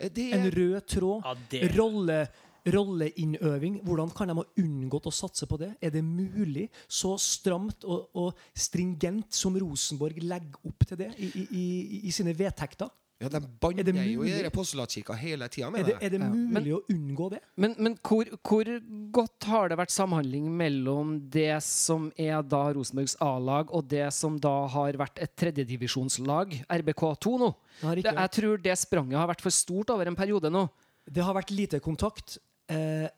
Det er En rød tråd, Ja, det- rolle, rolleinnøving. Hvordan kan de ha unngått å satse på det? Er det mulig? Så stramt og, og stringent som Rosenborg legger opp til det i, i, i, i sine vedtekter? Ja, De Er banner jo i postulatkirka hele tida Er det, det. er det Ja. mulig å unngå det? Men, men hvor, hvor godt har det vært samhandling mellom det som er da Rosenborgs A-lag, og det som da har vært et tredjedivisjonslag, RBK2 nå? Det har Det, jeg tror det spranget har vært for stort over en periode nå. Det har vært lite kontakt. Eh,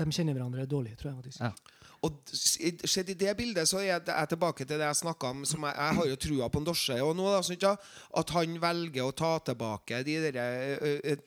de kjenner hverandre dårlig, tror jeg. faktisk. Ja. Og sett i det bildet så er jeg, tilbake til det jeg snakka om. Som jeg, jeg har jo trua på en Dorse og nå, da, synes jeg, at han velger å ta tilbake de der,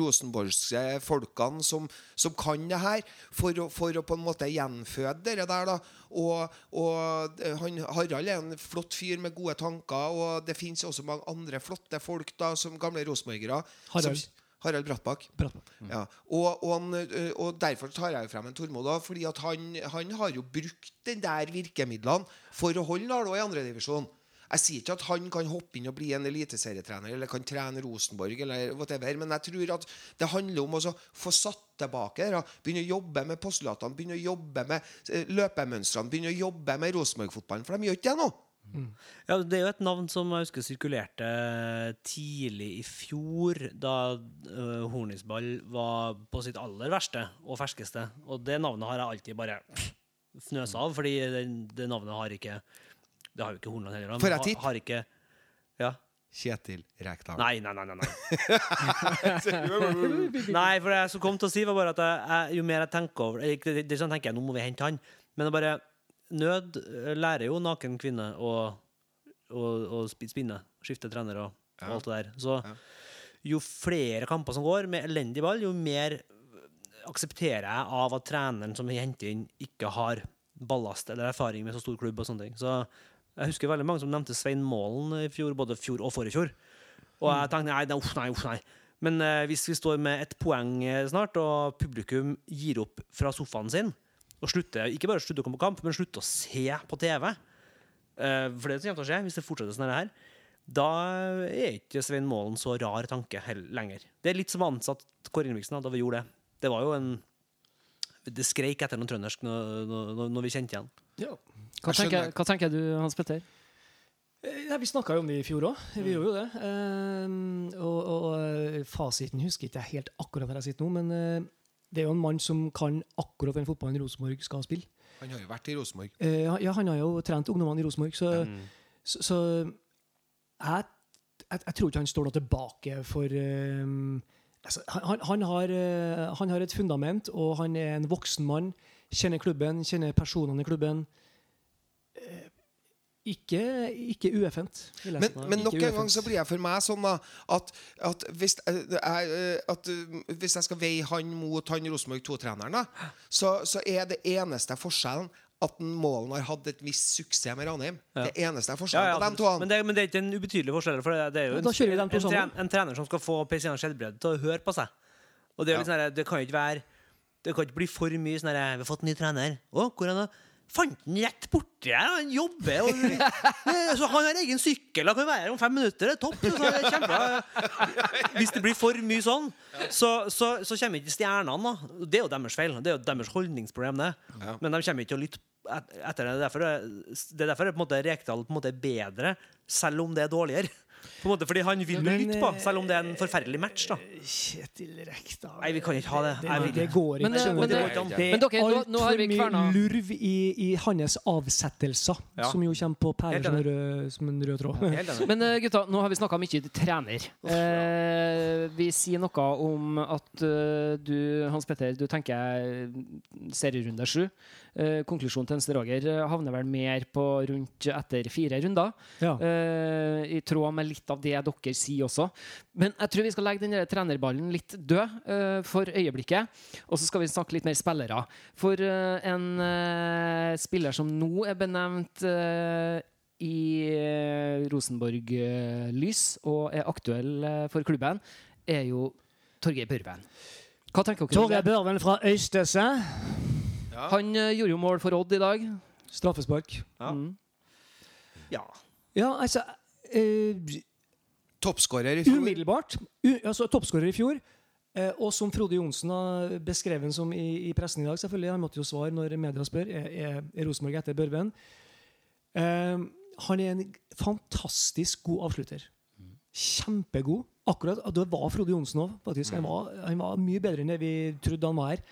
rosenborgske folkene som, som kan det her, for å, for å på en måte gjenføde det der. da og, og han, Harald er en flott fyr med gode tanker, og det fins også mange andre flotte folk da som gamle rosenborgere. Harald. Som, Harald Brattbakk. Bra. Ja, og, og, han, og derfor tar jeg frem en Tormod, da, fordi at han, han har jo brukt den der virkemidlene for å holde Nardo i andredivisjon. Jeg sier ikke at han kan hoppe inn og bli en eliteserietrener eller kan trene Rosenborg, eller whatever, men jeg tror at det handler om å få satt tilbake det. Begynne å jobbe med postulatene, begynne å jobbe med eh, løpemønstrene, begynne å jobbe med Rosenborg-fotballen, for de gjør ikke det nå. Ja, Det er jo et navn som jeg husker sirkulerte tidlig i fjor, da uh, Hornisball var på sitt aller verste og ferskeste. Og det navnet har jeg alltid bare fnøsa av, fordi det, det navnet har ikke Det har jo ikke Hornland heller. For et Får har- Har ikke Ja. Kjetil Rekdal. Nei, nei, nei. nei, (laughs) nei. for det jeg som kom til å si, var bare at jeg, jeg, jo mer jeg tenker over det, det, det, sånn tenker jeg, Nå må vi hente han. Men det bare Nød eh, lærer jo naken kvinne å, å, å spinne. Skifte trener og, og alt det der. Så Ja. jo flere kamper som går med elendig ball, jo mer aksepterer jeg av at treneren som henter inn, ikke har ballast eller erfaring med så stor klubb og sånne ting. Så jeg husker veldig mange som nevnte Svein Målen i fjor, både fjor og forrige fjor. Og jeg tenkte nei, uff, nei, uff, nei. Men eh, hvis vi står med et poeng eh, snart, og publikum gir opp fra sofaen sin, og slutte, ikke bare slutte å komme på kamp, men slutte å se på TV, eh, for det som kommer til å skje hvis det fortsetter sånn her, da er ikke Svein Målen så rar tanke lenger. Det er litt som ansatt Kåre Ingebrigtsen da, vi gjorde det. Det var jo en Det skreik etter noe trøndersk når, når, når vi kjente igjen. Ja. Hva tenker, hva tenker du, Hans Petter? Eh, Ja, vi snakka jo om det i fjor òg. Vi gjorde jo det. Um, og, og eh, fasiten husker ikke jeg helt akkurat der jeg sitter nå, men eh, det er jo en mann som kan akkurat den fotballen Rosenborg skal spille. Han har jo vært i Rosenborg. Eh, ja, han har jo trent ungdommene i Rosenborg, så, Mm. så, så jeg, jeg, jeg tror ikke han står noe tilbake for um, altså, han, han- har, eh, han har et fundament, og han er en voksen mann. Kjenner klubben, kjenner personene i klubben. Eh, ikke, ikke ueffent. Men, men Ikke nok en gang så blir jeg for meg sånn at, at, hvis, eh, jeg, eh, at eh, hvis jeg skal veie han mot han Rosenborg 2-treneren, så, så er det eneste forskjellen at Målen har hatt et visst suksess med Ranheim. Ja. Det eneste er forskjellen ja, på dem to. men, det, men det er ikke en ubetydelig forskjell. For det, det er jo en, en, en, en trener som skal få Peisian Skjelbred til å høre på seg. Og det, er jo litt sånn det kan jo ikke være Det kan ikke bli for mye sånn her 'Vi har fått en ny trener.' 'Å, hvor er han?' Fant han rett borti her, han jobber og (laughs) Så han har egen sykkel, han kan være her om fem minutter. Det er topp. Så det er kjempebra. Hvis det blir for mye sånn, så, så, så kommer ikke stjernene. da Det er jo deres feil. Det er jo deres holdningsproblem, det. Ja. Men de kommer ikke til å lytte etter det. Derfor er, det er derfor er på en måte Rekdal på en måte er bedre, selv om det er dårligere. På en måte, fordi han vil Men, lytte på, eh, selv om det er en forferdelig match. da Kjetil Rekdal Nei, vi kan ikke ha det. Det, det, det går ikke. Men, eh, men, du. det det Men dere, nå- er nå har vi altfor mye lurv i, i hans avsettelser, Ja. som jo kommer på pærer som, rød- som en rød tråd. Men eh, gutta, nå har vi snakka mye trener. Eh, vi sier noe om at uh, du, Hans Petter, du tenker serierunde sju. Eh, konklusjonen til Enstre Roger eh, havner vel mer på rundt etter fire runder. Ja. Eh, I tråd med litt av det dere sier også. Men jeg tror vi skal legge den trenerballen litt død for øyeblikket. Og så skal vi snakke litt mer spillere. For en spiller som nå er benevnt i Rosenborg-lys og er aktuell for klubben, er jo Torgeir Børven. Hva tenker dere Torgeir? Børven fra Øystese. Ja. Han uh, gjorde jo mål for Odd i dag. Straffespark. Ja. Mm. Ja. Ja, altså uh, Toppskårer i fjor. Umiddelbart. U, altså, Toppskårer i fjor. Uh, og som Frode Johnsen har beskrevet som i, i pressen i dag, selvfølgelig, han måtte jo svare når media spør er, er, er Rosenborg etter Børven. Han er en fantastisk god avslutter. Kjempegod. Akkurat, Det var Frode Johnsen òg, faktisk. Han var, han var mye bedre enn det vi trodde han var.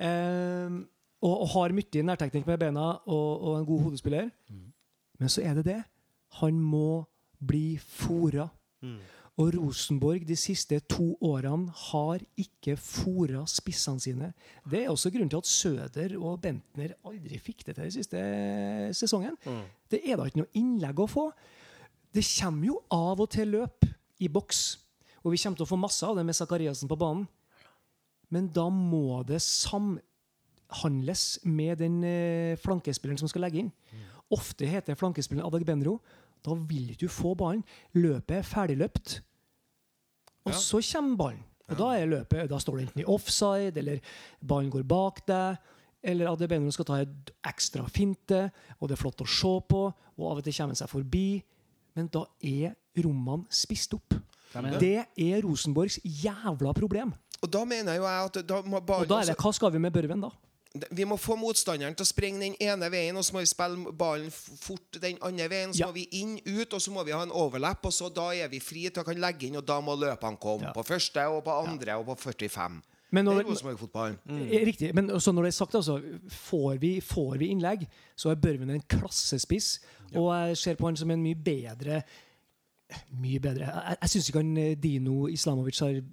Eh, og, og har mye nærteknikk med beina og, og en god hodespiller. Men så er det det. Han må bli fora. Og Rosenborg de siste to årene har ikke fora spissene sine. Det er også grunnen til at Søder og Bentner aldri fikk det til den siste sesongen. Det er da ikke noe innlegg å få. Det kommer jo av og til løp i boks, og vi kommer til å få masse av det med Sakariassen på banen. Men da må det samhandles med den eh, flankespilleren som skal legge inn. Ofte heter flankespilleren Adag Benro. Da vil ikke du få ballen. Løpet er ferdigløpt. Og Ja. så kommer ballen. Og da er løpet, da står det enten i offside, eller ballen går bak deg, eller Adag Benro skal ta et ekstra finte, og det er flott å se på, og av og til kommer han seg forbi. Men da er rommene spist opp. Det er Rosenborgs jævla problem. Og da mener jo jeg at da må Og da er det, hva skal vi med Børven, da? Vi må få motstanderen til å springe den ene veien, og så må vi spille ballen fort den andre veien. Så Ja. må vi inn, ut, og så må vi ha en overlapp, og så da er vi fri til å kan legge inn, og da må løpene komme. Ja. På første, og på andre, og på 45. Men Det når, er Rosenborg-fotballen. Eh, Riktig. Men så når det er sagt, altså, får vi, får vi innlegg, så er Børven en klassespiss. Og jeg ser på han som en mye bedre Mye bedre. Jeg, jeg syns ikke han eh, Dino Islamovic har Jeg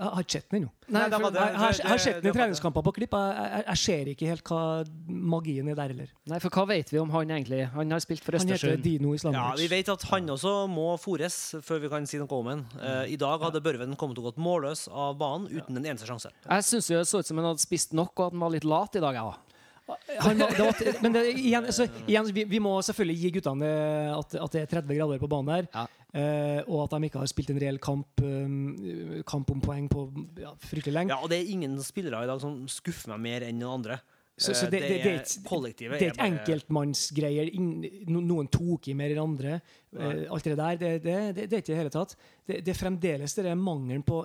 har ikke sett den ennå. Jeg har, jeg har sett den i treningskamper på klipp. Jeg, jeg, jeg ser ikke helt hva magien er der heller. Nei, for hva vet vi om han egentlig? Han har spilt for Han heter Dino Islamovic. Ja, Vi vet at han også må fores før vi kan si noe om ham. Uh, I dag hadde Børven kommet til å gått målløs av banen uten en eneste sjanse. Jeg syns det så ut som han hadde spist nok, og at han var litt lat i dag. Ja. Han var, det var, men det, igjen, altså, igjen vi, vi må selvfølgelig gi guttene eh, at, at det er 30 grader på banen her. Ja. Eh, og at de ikke har spilt en reell kamp, um, kamp om poeng på ja, fryktelig lenge. Ja, og det er ingen spillere i dag som skuffer meg mer enn noen andre. Så, så Eh, det, det, det, er et, det er et enkeltmannsgreier. Noen tok i mer enn andre. Eh, alt det der. Det, det, er ikke i det hele tatt. Det, det er fremdeles det er mangelen på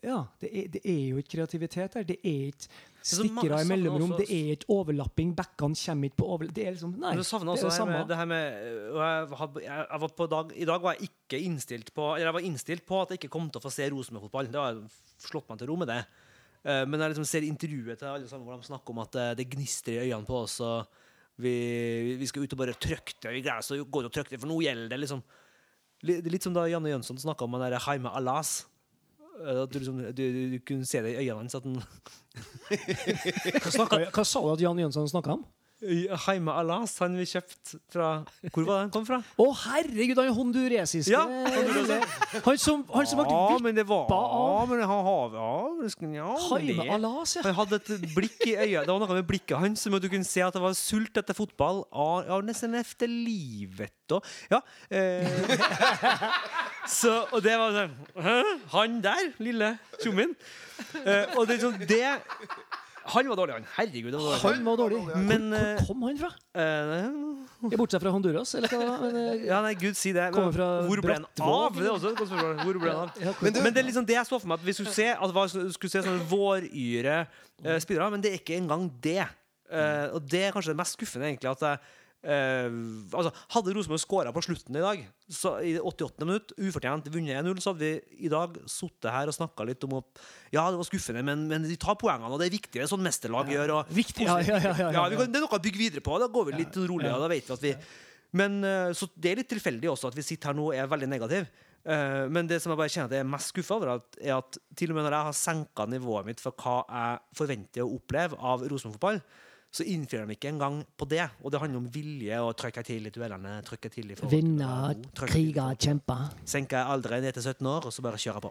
Ja, det det er jo ikke kreativitet der. Det er ikke så av i mellomrom. også- Det er ikke overlapping. Backene kommer ikke på overlapping. Det er liksom Nei, du savner det også det det med, samme. det her med og jeg, had, jeg, var på dag, I dag var jeg ikke innstilt på Eller jeg var innstilt på at jeg ikke kom til å få se Rosenborg-fotball. Det har slått meg til ro med det. Eh, Men jeg liksom ser intervjuet til alle sammen hvor de snakker om at eh, det gnister i øynene på oss. vi, vi skal ut og bare trykke det. Vi gleder oss til å gå ut og trykke det, for nå gjelder det. liksom Li- Litt som da Janne Jønsson snakka om den der Jaime Alas. Eh, At du, liksom, du, du, kunne se det i øynene hans Hva, hva sa du at Jan Jønsson snakka om? Jaime Alas, han vi kjøpte fra Hvor var det han kom fra? Å, herregud, han honduresiske Ja, Han som, han som ble Ja, vipp men av. men han har ja, ja, Jaime Alas, ja. Han hadde et blikk i øyet. Det var noe med blikket hans som du kunne se at det var sult etter fotball. Ja, ja nesten etter livet da. Ja. Eh. (laughs) Så, og det var sånn? Han der, lille tjommien. Eh, og det sånn Det Han var dårlig, han. Herregud, det var dårlig. Han var dårlig. Men, hvor, eh, hvor kom han fra? Uh, Bortsett fra Honduras, eller hva? Men, uh, (laughs) ja, nei, gud si det. Kommer fra Hvor ble han av? Det er også et godt spørsmål. Hvor ble han av? Men du- Men det er liksom det jeg så for meg at vi skulle se at var, skulle se sånne våryre uh, spillere, men det er ikke engang det. Uh, og det er kanskje det mest skuffende, egentlig. at jeg, eh, altså, Hadde Rosenborg skåra på slutten i dag, så i 88. minutt, ufortjent vunnet 1-0, så hadde vi i dag sittet her og snakka litt om at ja, det var skuffende, men, men de tar poengene, og det er viktig. Det sånn mesterlag gjør. Og, Viktig, ja, ja, ja, ja, ja, ja. vi kan, det er noe å bygge videre på. Da går vi litt roligere. Da vet vi at vi Men eh, Så det er litt tilfeldig også at vi sitter her nå og er veldig negative. Uh, men det som jeg bare kjenner at jeg er mest skuffa over, at- er at til og med når jeg har senka nivået mitt for hva jeg forventer å oppleve av Rosenborg-fotball, så innfrir de ikke engang på det. Og det handler om vilje og trykke til i duellene. trykke til i forhold Vinne, krige, kjempe. Senke alderen ned til 17 år, og så bare kjøre på.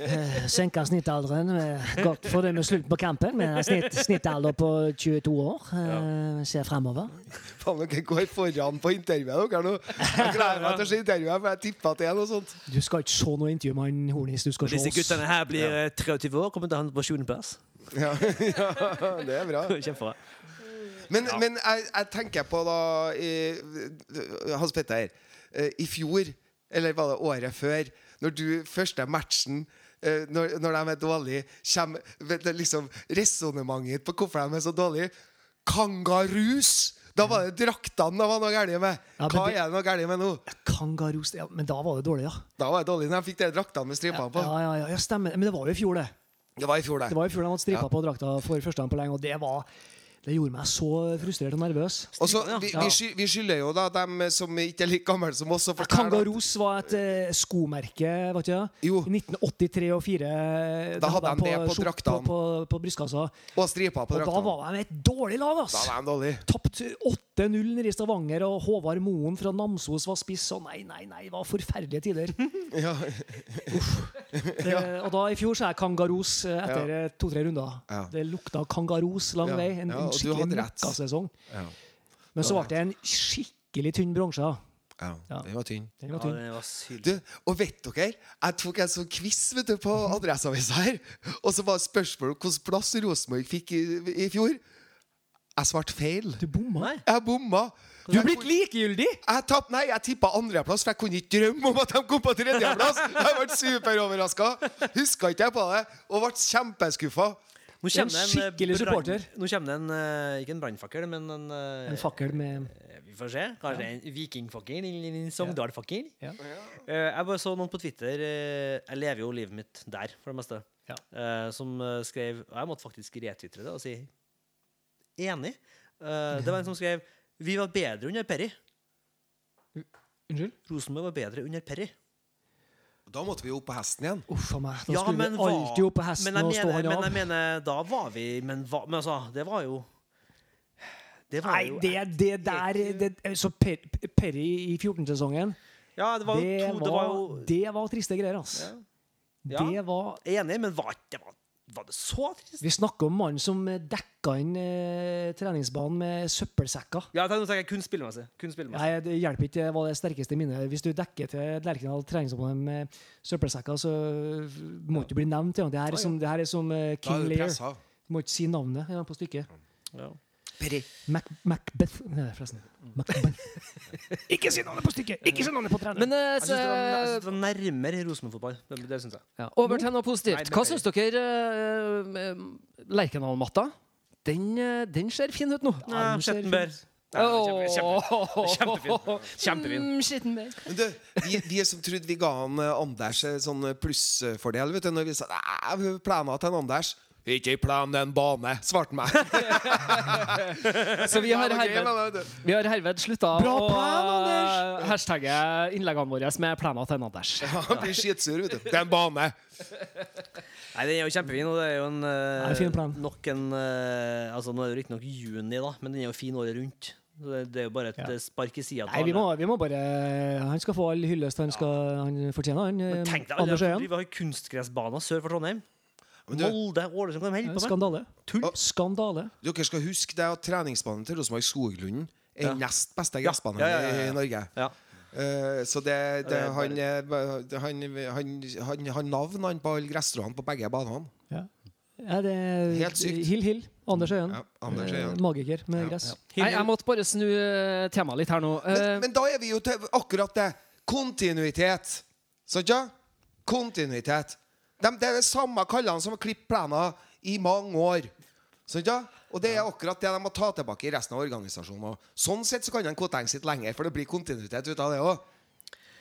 Eh, Senke snittalderen. eh, Godt for det med slutt på kampen, med snitt, snittalder på 22 år. Ja. Ser fremover. Faen, dere går foran på intervjuet dere nå. Jeg gleder meg til å se intervjuet, for jeg tipper at det er noe sånt. Du skal ikke se noe intervju med han Hornis. Du skal se Disse guttene her blir eh, 23 år, kommer til å havne på 7. plass. Ja, (laughs) ja, det er bra. (laughs) Kjempebra. Men, men jeg, jeg tenker på da Hans Petter. eh, I fjor, eller var det året før, når du første matchen eh, når, når de er dårlige, kommer liksom, resonnementet på hvorfor de er så dårlige. Kangarus! Da var det draktene det var noe galt med. Ja, Hva det- er det noe galt med nå? Kangarus, ja, Men da var det dårlig, ja. Da var det dårlig når de fikk de draktene med stripene på. Ja, ja, ja, ja, stemmer. Men det var jo i fjor, det. Det var i fjor, det. Det var i fjor de hadde stripa Ja. på drakta for første gang på lenge, og det var Det gjorde meg så frustrert og nervøs. Og så, vi, vi, vi skylder jo da dem som ikke er like gamle som oss, Kangaros Kangaroos var et eh, skomerke, vet du? Jo. I 1983 og 4. Da hadde de det på draktene. På, på, på brystkassa. og striper på Og da var de et dårlig lag, Da var de. Tapt 8-0 nede i Stavanger, og Håvard Moen fra Namsos var spiss. Og nei, nei, nei, det var forferdelige tider. (laughs) Ja. Det, og da i fjor sa jeg kangaros eh, etter ja. to-tre runder. Ja. Det lukta kangaros lang Ja, vei. En, ja, en skikkelig møkkasesong. Ja. Men så ble det en skikkelig tynn bronse. ja, Ja. den var tynn. Den Ja, var tynn. det var sylt. Du, og vet dere, jeg tok en sånn quiz vet du, på Adresseavisa her. Og så var spørsmålet hvilken plass Rosenborg fikk i, i fjor. Jeg svarte feil. Du bomma. Jeg bomma. Du er blitt likegyldig! Jeg tapp, nei, jeg tippa andreplass, for jeg kunne ikke drømme om at de kom på tredjeplass. Jeg ble superoverraska. Huska ikke jeg på det, og ble kjempeskuffa. Nå En kommer det en eh, skikkelig brann- supporter. Nå kommer det en eh, Ikke en brannfakkel, men en, eh, En fakkel med Vi får se. Kanskje en vikingfakkel eller en Sogndal-fakkel. Ja. Ja. jeg bare så noen på Twitter Jeg lever jo livet mitt der, for det meste. Ja. eh, som skrev Og jeg måtte faktisk retvitre det og si enig. Eh, det var en som skrev Vi var bedre under Perry. Unnskyld? Rosenborg var bedre under Perry. Da måtte vi opp på hesten igjen. Uff a meg. Da Ja, skulle vi alltid opp på hesten men og stå han Men jeg mener, da var vi Men, hva, men altså, det var jo Det var Nei, jo det, det der det, Så per, Perry i 14-sesongen, Ja, det var jo det, Det var jo det var triste greier, altså. Ja. Det var Enig, men var, det var, var det så trist? Vi snakker om mannen som dekka inn eh, treningsbanen med søppelsekker. Ja, nå tenker jeg kun spillemessig. Kun spillemessig. Nei, Det hjelper ikke det var det sterkeste minnet. Hvis du dekker til Lerkendal treningsbanen med søppelsekker, så må du ikke bli nevnt. Ja. Det her er som, det her er som uh, King er pressa. Du må ikke si navnet ja, på stykket. Ja. Perry. Mac, Macbeth Nei, forresten. Macbeth. (laughs) ikke si navnet på stykket! Ikke si navnet på treneren! Men eh, Jeg syns det, var- så, synes det var nærmere Rosenborg-fotball. Det, det syns jeg. Ja. over til noe positivt. Hva syns dere uh, Lerkendal-matta? Den, eh, den ser fin ut nå. Ja, Skjettenberg. Nei, kjempe- kjempe- Kjempefin. Kjempefin. Mm, Men du, vi, vi som trodde vi ga han eh, Anders eh, sånn eh, plussfordel, vet du, når vi sa Nei, plana til en Anders Ikke plan, det er en bane, svarte han meg. (laughs) Så vi har herved, vi har herved slutta Bra å plan, Anders! eh, (laughs) hashtagge innleggene våre med planer til en Anders. (laughs) Ja, Han blir skitsur, vet du. Det er en bane. Nei, den er jo kjempefin, og det er jo en uh, Nei, fin plan. nok en uh, Altså, nå er det riktignok juni, da, men den er jo fin året rundt. Det, det er jo bare et Ja. eh, spark i sida. Nei, vi må, vi må bare Han skal få all hyllest han, skal, han fortjener, han. Men eh, tenk deg Anders Øyen. Vi har kunstgressbaner sør for Trondheim. Molde, Ålesund, hva de holder på med? Skandale. Tull. Skandale. dere skal huske det at treningsbanen til Rosenborg Skoglunden er Ja. nest beste Ja, gressbanen ja, ja, ja, ja. i Norge. Ja. Eh, så det, det, er han, han, han, han har navn han på alle gressstråene på begge banene. Ja. Ja, det er Helt sykt. Hill Hill. Anders Øyen. Ja, Anders Eh, Øyen. Magiker med Ja, gress. Nei, jeg måtte bare snu eh, temaet litt her nå. Men, Eh, men da er vi jo til akkurat det. Kontinuitet. Sant ja? Kontinuitet. Dem- det er det samme kallene som har klippet plenen i mange år. Sånn, ja? Og det er akkurat det de må ta tilbake i resten av organisasjonen. Og sånn sett så kan de Koteng sitte lenger, for det blir kontinuitet ut av det òg.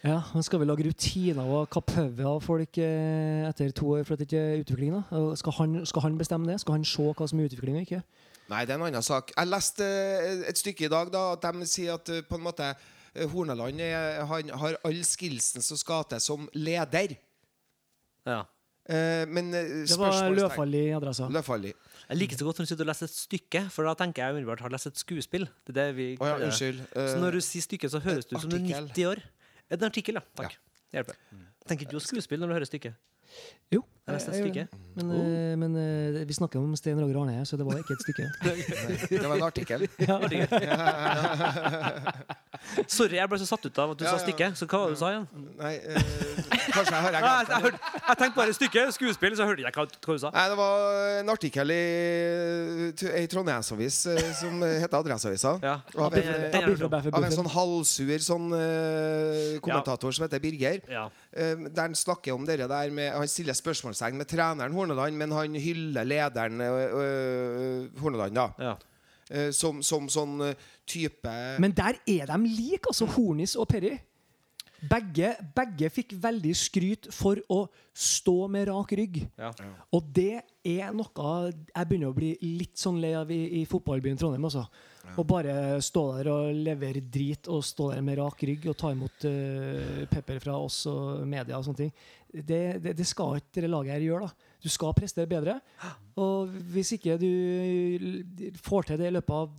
Ja, men skal vi lage rutiner og kapøve av folk eh, etter to år for at det ikke er utvikling. da. Skal han, skal han bestemme det? Skal han se hva som er utvikling og ikke? Nei, det er en annen sak. Jeg leste eh, et stykke i dag da, at de sier at eh, på en måte Horneland han har all skillsen som skal til som leder. Ja. Eh, men eh, Det var i adressa. I. Jeg liker så godt når du sitter og leser et stykke, for da tenker jeg umiddelbart har lest et skuespill. Det er det vi oh, ja, unnskyld. Så Eh, når du sier stykke, så høres det ut som du er 90 år. En artikkel, ja. Takk. Ja. hjelper. Tenker ikke du på skuespill når du hører stykket? Jo, Jeg leste et stykke. Men, oh. men eh, vi snakker om Sten Roger Arne, så det var ikke et stykke. (laughs) det var en artikkel. (laughs) (laughs) Sorry, jeg ble så satt ut av at du Ja, sa stykke. Så hva var det du sa igjen? Nei, eh, kanskje jeg har jeg glemt jeg, det. hørte, jeg tenkte bare stykke, skuespill, så hørte jeg hva, hva du sa. Nei, det var en artikkel i ei trondheimsavis eh, som heter Adresseavisa. Ja. Av en, er- eh, er av sånn halvsur sånn eh, kommentator som heter Birger. Ja. Eh, der han snakker om det der med Han stiller spørsmålstegn med treneren Horneland, men han hyller lederen øh, øh, Horneland, da. Ja. Eh, som, som sånn type Men der er de like, altså. Hornis og Perry. Begge, begge fikk veldig skryt for å stå med rak rygg. Ja. Og det er noe jeg begynner å bli litt sånn lei av i, i fotballbyen Trondheim. Altså. Å bare stå der og levere drit og stå der med rak rygg og ta imot uh, pepper fra oss og media og sånne ting. Det, det, det skal ikke det laget her gjøre. da. Du skal prestere bedre. Og hvis ikke du får til det i løpet av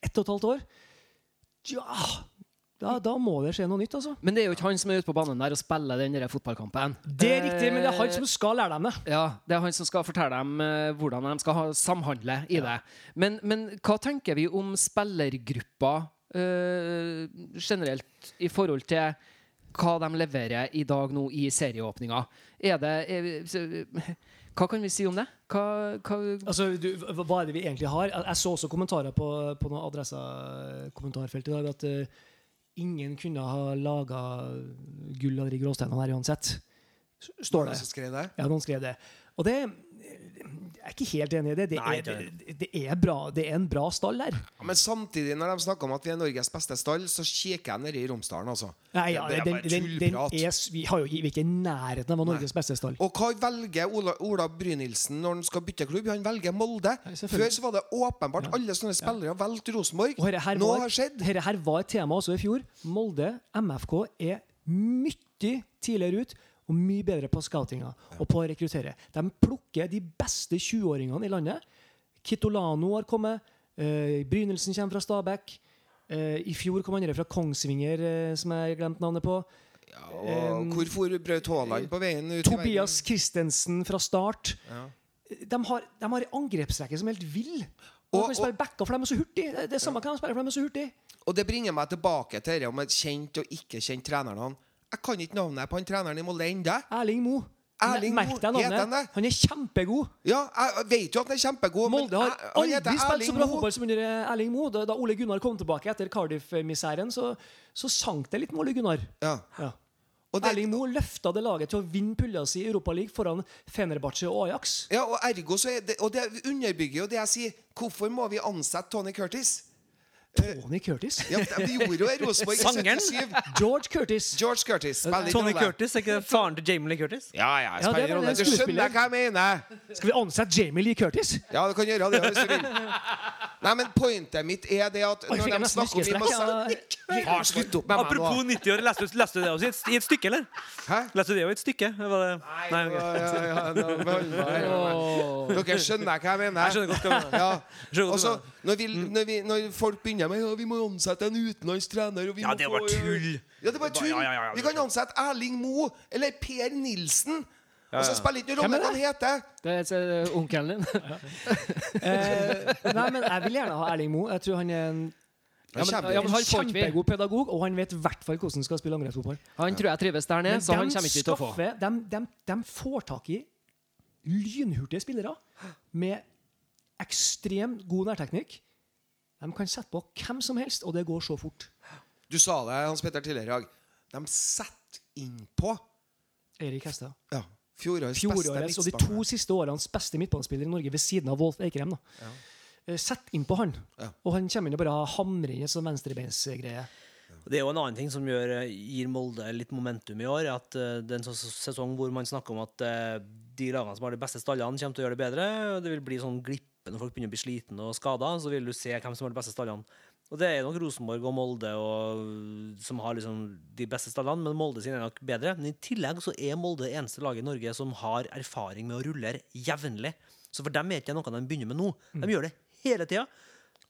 ett og et halvt år, ja, da, da må det skje noe nytt, altså. Men det er jo ikke han som er ute på banen der og spiller den der fotballkampen. Det er riktig, men det er han som skal lære dem det. Ja, det er han som skal fortelle dem eh, hvordan de skal ha, samhandle i det. Men, men hva tenker vi om spillergrupper uh, generelt i forhold til hva de leverer i dag nå i serieåpninga? Er det er, så- (laughs) Hva kan vi si om det? Hva, hva Altså, du, hva er det vi egentlig har? Jeg, så også kommentarer på, på noen adressa-kommentarfelt i dag at eh, ingen kunne ha laga gull av de gråsteinene her uansett. Står det. som skrev det. Ja, noen skrev det. Og det er ikke helt enig i det. Det, Nei, er, det- det, er, bra, det er en bra stall der. Ja, Men samtidig, når de snakker om at vi er Norges beste stall, så kikker jeg ned i Romsdalen, altså. Nei, ja, Det er bare den, den tullprat. er, vi, har jo, vi er ikke i nærheten av å være Norges beste stall. Og hva velger Ola, Ola Brynildsen når han skal bytte klubb? Han velger Molde. Ja. Før så var det åpenbart alle sånne spillere valgte Rosenborg. Og herre her, Nå var, har skjedd. Dette her var et tema også i fjor. Molde, MFK, er mye tidligere ut og mye bedre på scoutinga og på å rekruttere. De plukker de beste 20-åringene i landet. Kitolano har kommet. Uh, Brynildsen kommer fra Stabæk. Eh, I fjor kom andre fra Kongsvinger, eh, som jeg glemte navnet på. Og hvor for Braut Haaland på veien ut Tobias Christensen fra start. Ja. De har, de har en angrepsrekke som er helt vill. Og- Og, spille backer, for de er så hurtig. Det, det samme kan de spille, for de er så hurtig. Og det bringer meg tilbake til det om et kjent og ikke kjent trenernavn. Jeg kan ikke navnet på han treneren i Molde ennå. Erling Moe. Erling Merk deg heter han navnet. det? Han er kjempegod. Ja, jeg vet jo at han er kjempegod, Molde har aldri spilt så bra fotball som under eh, Erling Moe. Da, da Ole Gunnar kom tilbake etter Cardiff-miseren, så, så sank det litt med Ole Gunnar. Ja. Ja. Og, det, Erling Moe løfta det laget til å vinne pulja si i Europaligaen foran Fenerbahçe og Ajax. ja, og ergo så det, og det underbygger jo det jeg sier. Hvorfor må vi ansette Tony Curtis? Tony Curtis. Ja, de gjorde jo i Rosenborg i Sangeren? 77. George Curtis. George Curtis. Tony. Curtis, er ikke det faren til Jamie Lee Curtis? Ja, ja, Ja, det spiller er rolle. Du skjønner hva jeg mener. Skal vi ansette Jamie Lee Curtis? Ja, du kan gjøre det hvis du vil. Nei, men pointet mitt er det at Oi, når de snakker om Far, slutt opp med meg Apropos 90 år, leste, du- leste du det også i et, i et stykke, eller? Hæ? Leste du det i et stykke? Var det? Nei, ok. Ja, ja, ja, nå hold meg. Dere skjønner hva jeg mener? Jeg skjønner godt hva du mener. Ja. Vi, vi, når folk begynner med ja, vi må ansette en utenlandsk trener og vi Ja, må det få- var tull. Ja, det var tull. Ja, ja, ja, ja, vi kan ansette Erling Moe eller Per Nilsen. Og så ja. spiller ikke rolle hva han heter. Det er onkelen din. (laughs) Eh, nei, men jeg vil gjerne ha Erling Moe. Jeg tror han er en Ja, men, ja, men han kjempegod pedagog, og han vet i hvert fall hvordan han skal spille angrepsfotball. Han tror jeg trives der nede, så han kommer ikke til å få. De, de, de får tak i lynhurtige spillere med ekstremt god nærteknikk. De kan sette på hvem som helst, og det går så fort. Du sa det, Hans Petter, tidligere i dag. De setter innpå Eirik Hestad. ja, fjorårets beste Fjorårets og de to siste årenes beste midtbanespiller i Norge ved siden av Wolf Eikrem. Da. Eh, Sett inn på han, Ja. og han kommer inn og bare hamrer inn en sånn venstrebeinsgreie. Det er jo en annen ting som gjør, gir Molde litt momentum i år. At eh, det er en sånn sesong hvor man snakker om at eh, de lagene som har de beste stallene, kommer til å gjøre det bedre. og Det vil bli sånn glippe når folk begynner å bli slitne og skada. Så vil du se hvem som har de beste stallene. Og det er nok Rosenborg og Molde og, som har liksom de beste stallene, men Molde sine er nok bedre. Men i tillegg så er Molde det eneste laget i Norge som har erfaring med å rullere jevnlig. Så for dem er ikke noe de begynner med nå. De gjør det hele tida.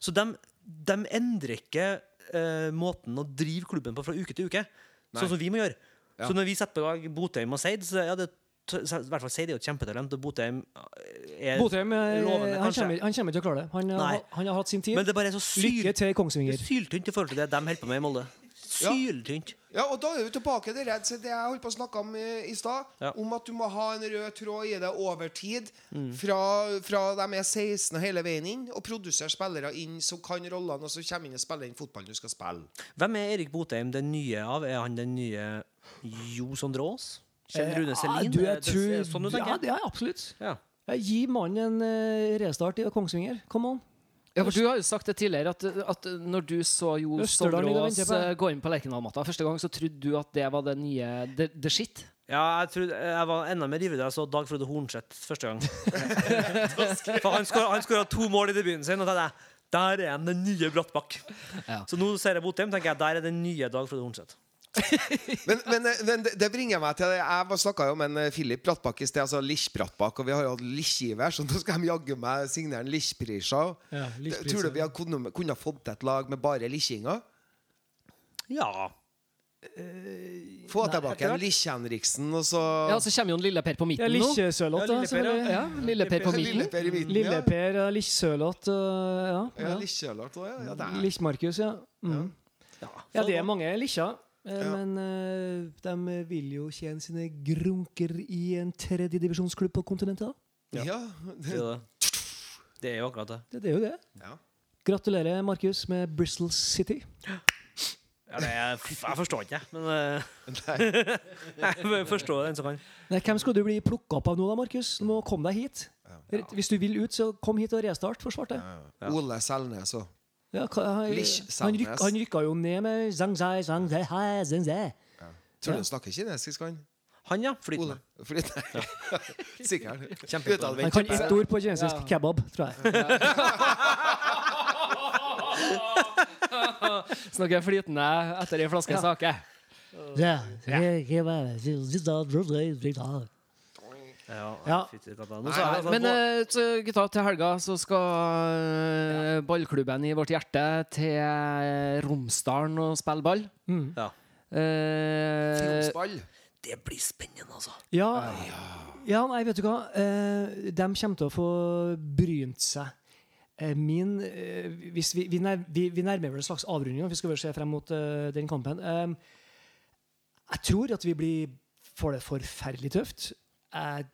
Så de, de endrer ikke eh, måten å drive klubben på fra uke til uke, Nei. sånn som vi må gjøre. Ja. Så når vi setter på lag Botheim og Seid, så ja, det, i hvert fall sier de jo et kjempetalent, og Botheim er Botheim eh, lovende, han, kommer, han kommer ikke til å klare det. Han, har- han har hatt sin tid. Men det bare er så Lykke til Kongsvinger. er syltynt i forhold til det de holder på med i Molde. Syltynt. Ja, og da er vi tilbake til det, det jeg holdt på å snakke om i, i stad. Ja. Om at du må ha en rød tråd i det over tid. Mm. Fra, fra de er 16 og hele veien inn, og produsere spillere inn som kan rollene, og så kommer inn og spiller inn fotballen du skal spille. Hvem er Erik Botheim den nye av? Er han den nye Jo Sondre Aas? Kjell Rune Selin? Eh, du, jeg Det- det er sånn du ja, det er absolutt. Ja. Ja, Gi mannen en eh, restart i Kongsvinger. Come on. Ja, for Du har jo sagt det tidligere, at, at når du så Jo eh, gå inn på Lerkendal-matta første gang, så trodde du at det var det nye the, the shit? Ja, jeg, trodde, jeg var enda mer ivrig da jeg så Dag Frode Hornseth første gang. (laughs) For han skåra- han to mål i debuten sin, og da tenkte jeg der er den nye Brattbakk. Ja. Så nå ser jeg Botheim, tenker jeg der er den nye Dag Frode Hornseth. (laughs) Men, men, men det- det bringer meg til det. Jeg snakka jo med en eh, Philip Brattbakk i sted, altså Lich Brattbakk, og vi har jo hatt Lich-giver, så nå skal de jaggu meg signere en Lich-priser. Ja, Tror du vi hadde kunne, kunne fått til et lag med bare Lichinger? Ja. Få Nei, tilbake en Lich-Henriksen, og så Ja, Så kommer jo en Lille Per på Ja, midten nå. Likkjøsølott, da. Ja, Lille Per. Ja, Lille Per på (laughs) midten. Lille-Per i midten. ja. Lille-Per, ja, Likkjølott uh, Ja. Ja, ja. Ja. ja. Lich-Markus, ja. Mm. ja. Ja, det er mange likkjer. Eh, Ja. Men eh, de vil jo tjene sine grunker i en tredjedivisjonsklubb på kontinentet. da. Ja. (laughs) Det er det. Det er jo akkurat det. Det, det er jo det. ja. Gratulerer, Markus, med Bristol City. Ja, det er, jeg forstår ikke, men (laughs) uh, (laughs) jeg forstår den som kan. Nei, hvem skal du bli plukka opp av nå, da, Markus? Du må komme deg hit. Hvis du vil ut, så kom hit og restart forsvaret. Ja. Ole Selnes òg. Ja, hva- han, Lish han, Sandnes. han rykka jo ned med zang zai, zang zai, hai, zang zai. Tror du han snakker kinesisk, han? Han, ja. Flytende. Flytende. (laughs) Sikkert. Han kan ett ord på kinesisk. Ja. Kebab, tror jeg. (laughs) Snakker flytende etter ei flaske Ja. sake. Ja. Ja, Ja. Ja. Jeg altså, Men vår- eh, så gutta, til helga så skal eh, ballklubben i vårt hjerte til Romsdalen og spille ball. Mm. ja. Eh. Det blir spennende, altså. Ja, ja, nei, vet du hva. Eh, de kommer til å få brynt seg. Eh, min eh, hvis vi, vi, nærmer vel en slags avrunding. Vi skal vel se frem mot den kampen. Jeg tror at vi blir får det forferdelig tøft. Jeg,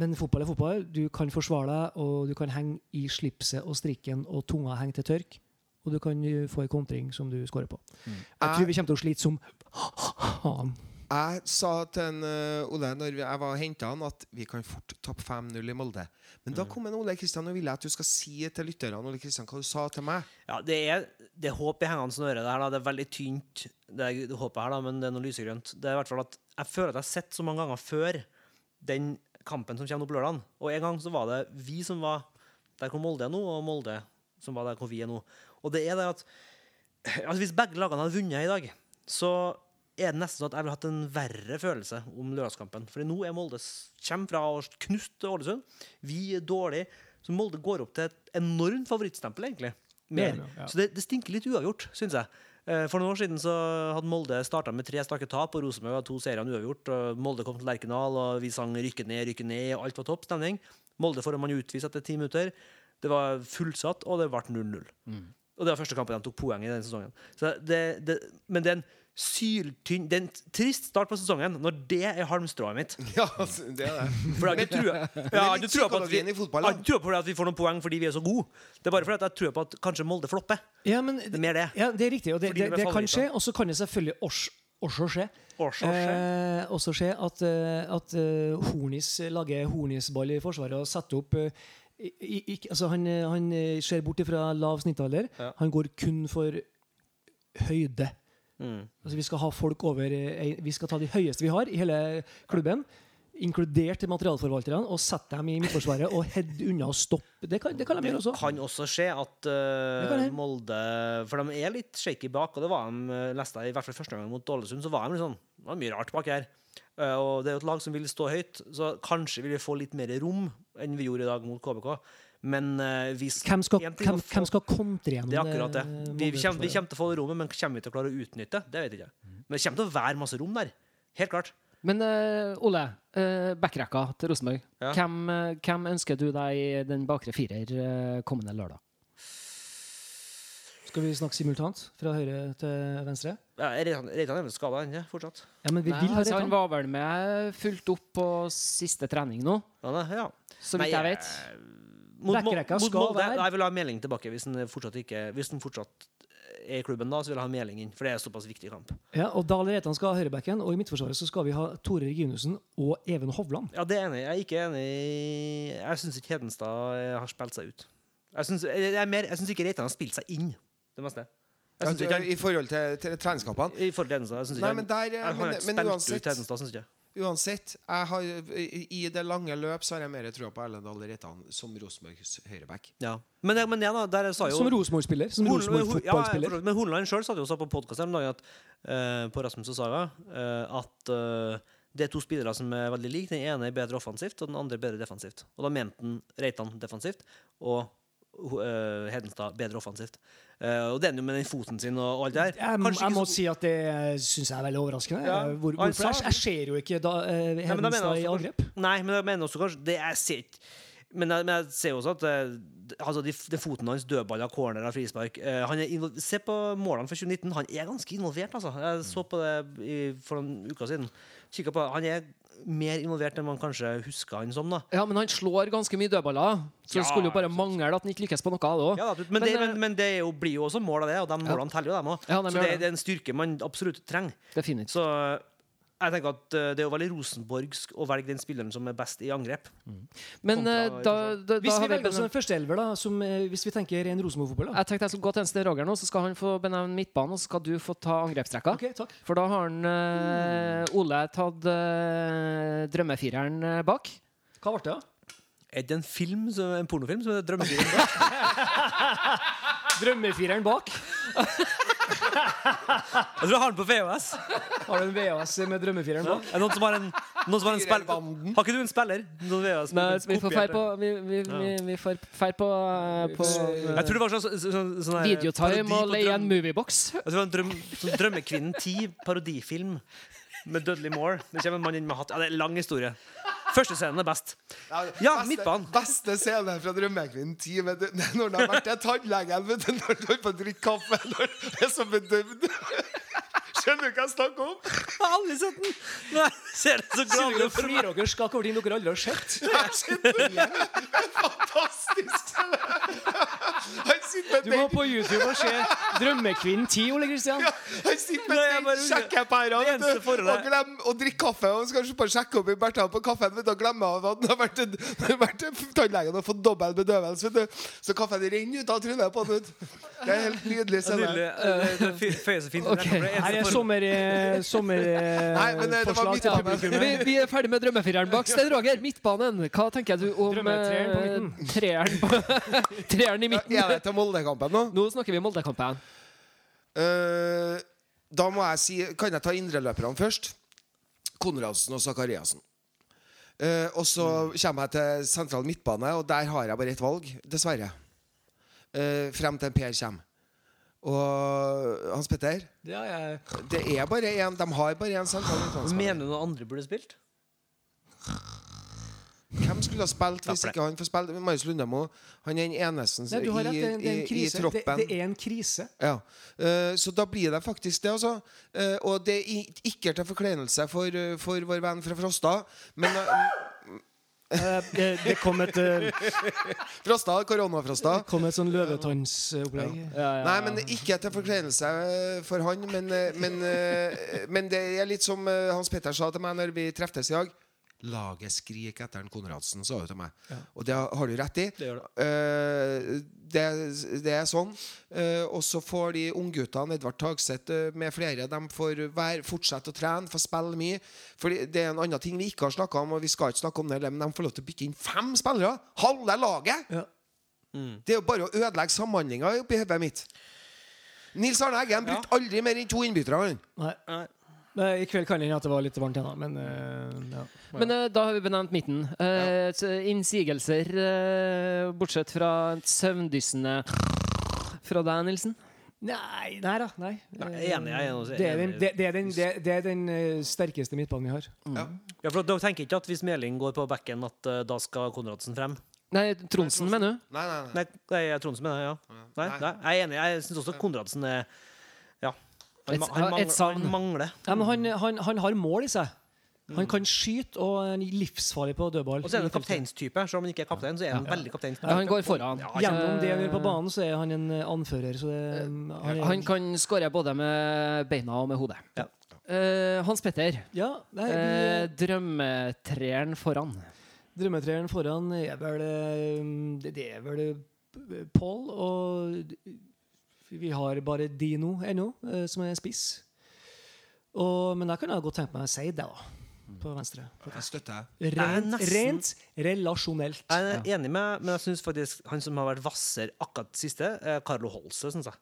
men fotball er fotball. Du kan forsvare deg, og du kan henge i slipset og strikken, og tunga henger til tørk. Og du kan eh, få en kontring som du scorer på. Jeg tror vi kommer til å slite som faen. Jeg sa til en, uh, Ole når jeg var henta han, at vi kan fort tappe 5-0 i Molde. Men da kom en Ole Kristian og ville at du skal si til lytterne Ole Kristian, hva du sa til meg. Ja, det er, det er håp i hengende snøre. Det, her, da. det er veldig tynt, det, er, det håpet her, da, men det er noe lysegrønt. Det er i hvert fall at Jeg føler at jeg har sett så mange ganger før den kampen som kommer opp på lørdag. Og en gang så var det vi som var der hvor Molde er nå, og Molde som var der hvor vi er nå. Og det er det at altså Hvis begge lagene hadde vunnet i dag, så er det nesten sånn at jeg ville hatt en verre følelse om lørdagskampen. For nå er Molde kommer fra å knuste Ålesund. Vi er dårlige. Så Molde går opp til et enormt favorittstempel, egentlig. Mer. Så det, det stinker litt uavgjort, syns jeg. Eh, For noen år siden så hadde Molde starta med tre strake tap, og Rosenborg hadde to seire uavgjort. Molde kom til Lerkendal, og vi sang 'rykke ned, rykke ned', og alt var topp stemning. Molde får man utvist etter ti minutter. Det var fullsatt, og det ble 0-0. Og det var første kampen de tok poeng i den sesongen. Så det, det, men det er en syltynn Det er en trist start på sesongen når det er halmstrået mitt. (laughs) Ja, altså, det er det. For jeg har ikke trua- det ja, er litt tror på at vi, jeg på at vi får noen poeng fordi vi er så gode. Det er bare fordi at jeg tror på at kanskje Molde flopper. Ja, men, Det er mer det. Ja, det er riktig. Og det, det, det kan skje. Og så kan det selvfølgelig også, også skje. Også skje. Eh, også skje at, eh, at uh, Hornis lager Hornisball i Forsvaret og setter opp uh, i, i, ikke- altså han, han ser bort fra lav snittalder. Ja. Han går kun for høyde. Mm. Altså vi skal ha folk over eh, Vi skal ta de høyeste vi har i hele klubben, inkludert materialforvalterne, og sette dem i midtforsvaret og heade unna og stoppe. Det kan, det kan de Det gjøre også. kan også skje at eh, Det det. Molde For de er litt shaky bak, og det var de eh, leste jeg i hvert fall første gang mot Ålesund. Så var de litt sånn Det var mye rart bak her. Uh, og det er jo et lag som vil stå høyt, så kanskje vil vi få litt mer rom enn vi gjorde i dag mot KBK. Men eh, vi Hvem skal, hvem, få- hvem skal kontre gjennom Det er akkurat det. eh, Vi, vi, kommer, vi kommer til å få det rommet, men kommer vi til å klare å utnytte? Det vet jeg ikke. Men det kommer til å være masse rom der. Helt klart. Men uh, Ole, uh, backrekka til Rosenborg. Ja. Hvem, uh, hvem ønsker du deg den bakre firer uh, kommende lørdag? Skal vi snakke simultant? Fra høyre til venstre? Ja, Reitan er vel skada ennå, fortsatt? Ja, men vi Nei, vil ha altså, han Reitan. var vel med fullt opp på siste trening nå, Ja, ja. så vidt Nei, jeg vet. eh, Mot, Backrekka mot skal Molde være- Jeg vil ha melding tilbake hvis den fortsatt ikke Hvis den fortsatt er i klubben da, så vil jeg ha Meling inn. For det er såpass viktig kamp. Ja, og Dahl Reitan skal ha høyrebacken, og i midtforsvaret så skal vi ha Tore Reginussen og Even Hovland. Ja, det er enig. Jeg er ikke enig i Jeg syns ikke Hedenstad eh, har spilt seg ut. Jeg syns, jeg, er jeg syns ikke Reitan har spilt seg inn, det meste. Jeg synes ikke han, I forhold til, til treningskampene. I forhold til Hedenstad. Jeg syns ikke Nei, han- men der, jeg har men, ikke men spilt uansett, ut Hedenstad, syns ikke jeg. Uansett jeg har, i, det lange løp så har jeg mer trua på Erlend Dahl Reitan som Rosenborgs høyreback. Ja. Men, men ja, da, der sa jo Som Rosenborg-spiller. Som Rosenborg-fotballspiller. Ja, men Horneland sjøl sa jo også på podkast om dagen at, eh, på Rasmus og Saga uh, at uh, det er to spillere som er veldig like. Den ene er bedre offensivt, og den andre er bedre defensivt. Og da mente han Reitan defensivt og eh, Hedenstad bedre offensivt. Eh, og det er jo med den foten sin og, og alt det der. Jeg, jeg må så- si at det syns jeg er veldig overraskende. Ja, Hvor, hvor, hvorfor? Jeg, jeg ser jo ikke da, eh, mener Hedenstad jeg i angrep. Nei, men jeg mener også kanskje det jeg ser ikke men jeg, men jeg ser også at eh, altså de, de foten hans, dødballer, cornerer, frispark uh, han er Se på målene for 2019. Han er ganske involvert. Altså. Jeg så på det i, for noen uker siden. På, Han er mer involvert enn man kanskje husker han som. da Ja, men han slår ganske mye dødballer. Så det skulle jo bare mangle at han ikke lykkes på noe av det òg. ja, men, Men, det, eh, men, men det er jo, blir jo også mål av det, og de målene teller jo, dem òg. Ja, så det, det. er en styrke man absolutt trenger. Definitivt. Så eh, jeg tenker at eh, det er jo veldig rosenborgsk å velge den spilleren som er best i angrep. Men kontra eh, da, da, da Hvis vi velger oss en førsteelver, da, som, eh, hvis vi tenker ren Rosenborg-fotball da. Jeg tenkte jeg skulle gå til en sted Roger nå, så skal han få benevne midtbanen, og så skal du få ta angrepstrekka. Ok, takk. For da har han uh, Ole tatt uh, drømmefireren bak. Hva ble det, da? Er det en film, så- en pornofilm som heter Drømmefireren bak? (laughs) Drømmefireren bak. (laughs) Jeg tror jeg har den på VHS. Har du en VHS med drømmefireren bak? Er det noen som har en, noen som har en spill... Har ikke du en spiller? Noen VHS Nei, vi får feir på? Vi, vi, vi, vi får feir på, eh, på Jeg tror det var sånn, sånn, sånn, Videotime og leie en moviebox. Jeg tror det var en drøm, sånn Drømmekvinnen 10 parodifilm med Dudley Moore. Det kommer en mann inn med hatt. Ja, det er en lang historie. Første scenen er best. Ja, beste, midtbanen. Beste scene fra Drømmekvinnen 10 vet (laughs) når han har vært til tannlegen når han holder på å drikke kaffe. Når han er så bedøvd. Skjønner du hva jeg snakker om? Jeg har aldri sett den! Nei, ser det så glad ut flirer dere skakk over ting dere aldri har sett? Fantastisk! Han sitter Du må på YouTube og se Drømmekvinnen 10, Ole Kristian. ja, Han sitter med den sjekkepæra og, forholdet- å og drikker kaffe. Og skal bare sjekke opp i Bertha på kaffen vet du, og glemme at han har vært, til- tannlegen og fått dobbel bedøvelse. Så kaffen renner ut av trynet på han. Det er helt nydelig Det er scene. nydelig. Det fø- føyer seg fint inn. Er for- sommer, eh, sommer eh, (laughs) Nei, men det- det var forslag til publikum. Vi, vi er ferdig med drømmefireren bak. Stein Roger, midtbanen. Hva tenker du om Drømmetreeren på eh, midten. treeren, (laughs) i Ja, midten? Er det til Molde-kampen nå? Nå snakker vi Molde-kampen. Eh, da må jeg si Kan jeg ta indreløperne først? Konradsen og Sakariassen. Uh, og så kommer jeg til sentral midtbane, og der har jeg bare ett valg, dessverre. Uh, frem til Per kommer. Og Hans Petter, Ja, jeg, det er bare én. De har bare én sentral midtbanespiller. Mener du noen andre burde spilt? Hvem skulle ha spilt hvis det. ikke han får spille? Marius Lundemo. Han er den eneste nei, du har rett. i, Det, det er i, en i krise. Det, troppen. det er en krise. Ja, Uh, Så da blir det faktisk det, altså. Uh, og det er ikke til forkleinelse for, eh, for vår venn fra Frosta, men Eh, det, det kom et, eh, (laughs) Frosta, koronafrosta. kom et sånn løvetannsopplegg. Nei, men ikke til forkleinelse eh, for han, men, eh, men, eh, men det er litt som eh, Hans Petter sa til meg når vi treftes i dag. Laget skriker etter en Konradsen, sa du til meg. Og det har du rett i. Det gjør Uh, det, det er sånn. Uh, og så får de ungguttene, Edvard Tagseth uh, med flere, de får være, fortsette å trene, få spille mye. For det er en annen ting vi ikke har snakka om, og vi skal ikke snakke om det, men de får lov til å bytte inn fem spillere! Halve laget! Ja. Det er jo bare å ødelegge samhandlinga oppi hodet mitt. Nils Arne Eggen brukte aldri mer enn to innbyttere. Nei. Nei. Nei, I kveld kan det hende at det var litt varmt ennå, men eh, ja. Men eh, da har vi benevnt midten. Eh, Innsigelser, bortsett fra søvndyssende fra deg, Nilsen? Nei, nei da. Nei. Nei, jeg er enig, jeg er Det er den, det, det er den, det, det er den sterkeste midtbanen vi har. Ja, for Dere tenker ikke at hvis Meling går på bekken, at uh, da skal Konradsen frem? Nei, Tronsen, mener du? Nei, nei, nei. Nei, nei Tronsen mener jeg, ja. Nei, nei, jeg er enig. Jeg syns også Konradsen er Ja. Han, Et- han, mangler, savn. han mangler. Ja, men han, han, han har mål i seg. Han kan skyte og er livsfarlig på dødball. Og så er han kapteinstype. Selv om han ikke er kaptein, så er han veldig kapteinstype. Ja, han går foran. Gjennom det han gjør på Eh, banen, så er han en eh, anfører. Så det, han, er, Han kan skåre både med beina og med hodet. Ja. Eh, Hans Petter, Ja, nei, uh, drømmetreeren foran. Drømmetreeren foran er vel eh, Det er vel eh, Paul, og vi har bare Dino ennå, eh, som er spiss. Og, men jeg kunne godt tenkt meg Seid, da. På venstre. Jeg støtter. er Rent, nesten- rent relasjonelt. Jeg er enig med men jeg synes faktisk han som har vært vasser akkurat siste, er Carlo Holse, syns jeg.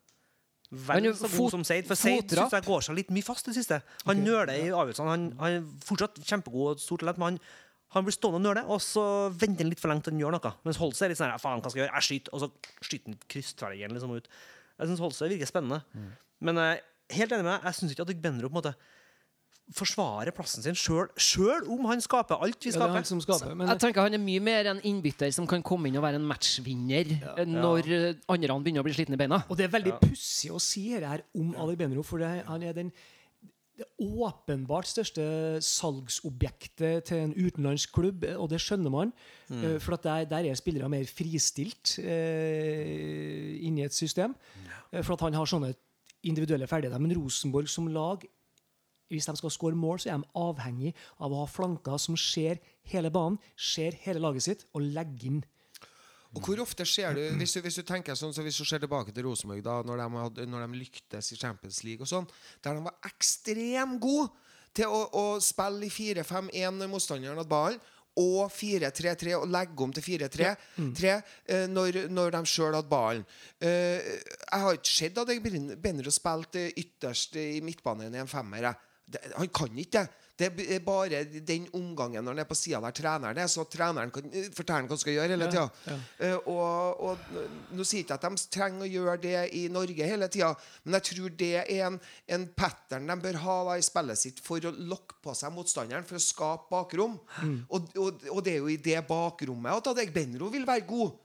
Vel så god som Seid. For Seid syns jeg går seg litt mye fast i det siste. Han okay. nøler i avgjørelsene. Han, han er fortsatt kjempegod og stort talent, men han, han blir stående og nøle, og så venter han litt for lenge til han gjør noe. Mens Holse er litt sånn her, faen, hva skal jeg gjøre? Jeg skyter, og så skyter han krysstvergen liksom ut. Jeg syns Holstø virker spennende. Mm. Men jeg er helt enig med deg, jeg syns ikke at Benro på en måte forsvarer plassen sin sjøl om han skaper alt vi Ja, er skaper. han skaper. Men Jeg tenker Han er mye mer en innbytter som kan komme inn og være en matchvinner ja. når ja. andre begynner å bli slitne i beina. Og det er veldig pussig å si det her om Ali Benro, for det, han er den det åpenbart største salgsobjektet til en utenlandsk klubb, eh, og det skjønner man. Mm. For at der, der er spillere mer fristilt eh, inni et system. Ja. For at han har sånne individuelle ferdigheter. Men Rosenborg som lag, hvis de skal skåre mål, så er de avhengig av å ha flanker som ser hele banen, ser hele laget sitt, og legger inn. Og hvor ofte ser du hvis, du, hvis du tenker sånn, så hvis du ser tilbake til Rosenborg, da når de, hadde, når de lyktes i Champions League og sånn, der de var ekstremt gode til å, å spille i 4-5-1 når motstanderen hadde ballen, og 4-3-3, og legge om til 4-3 tre, eh, når, når de sjøl hadde ballen. Eh, jeg har ikke sett at jeg begynner å spille ytterst i midtbanen i en femmer. han kan ikke det. Det er bare den omgangen når han er på sida der treneren er, så treneren kan eh, fortelle hva han skal gjøre hele Ja, ja. Eh, og, og nå sier jeg ikke at de trenger å gjøre det i Norge hele tida, men jeg tror det er en, en pattern de bør ha da, i spillet sitt for å lokke på seg motstanderen, for å skape bakrom. Og, og, og det er jo i det bakrommet at Adek Benro vil være god.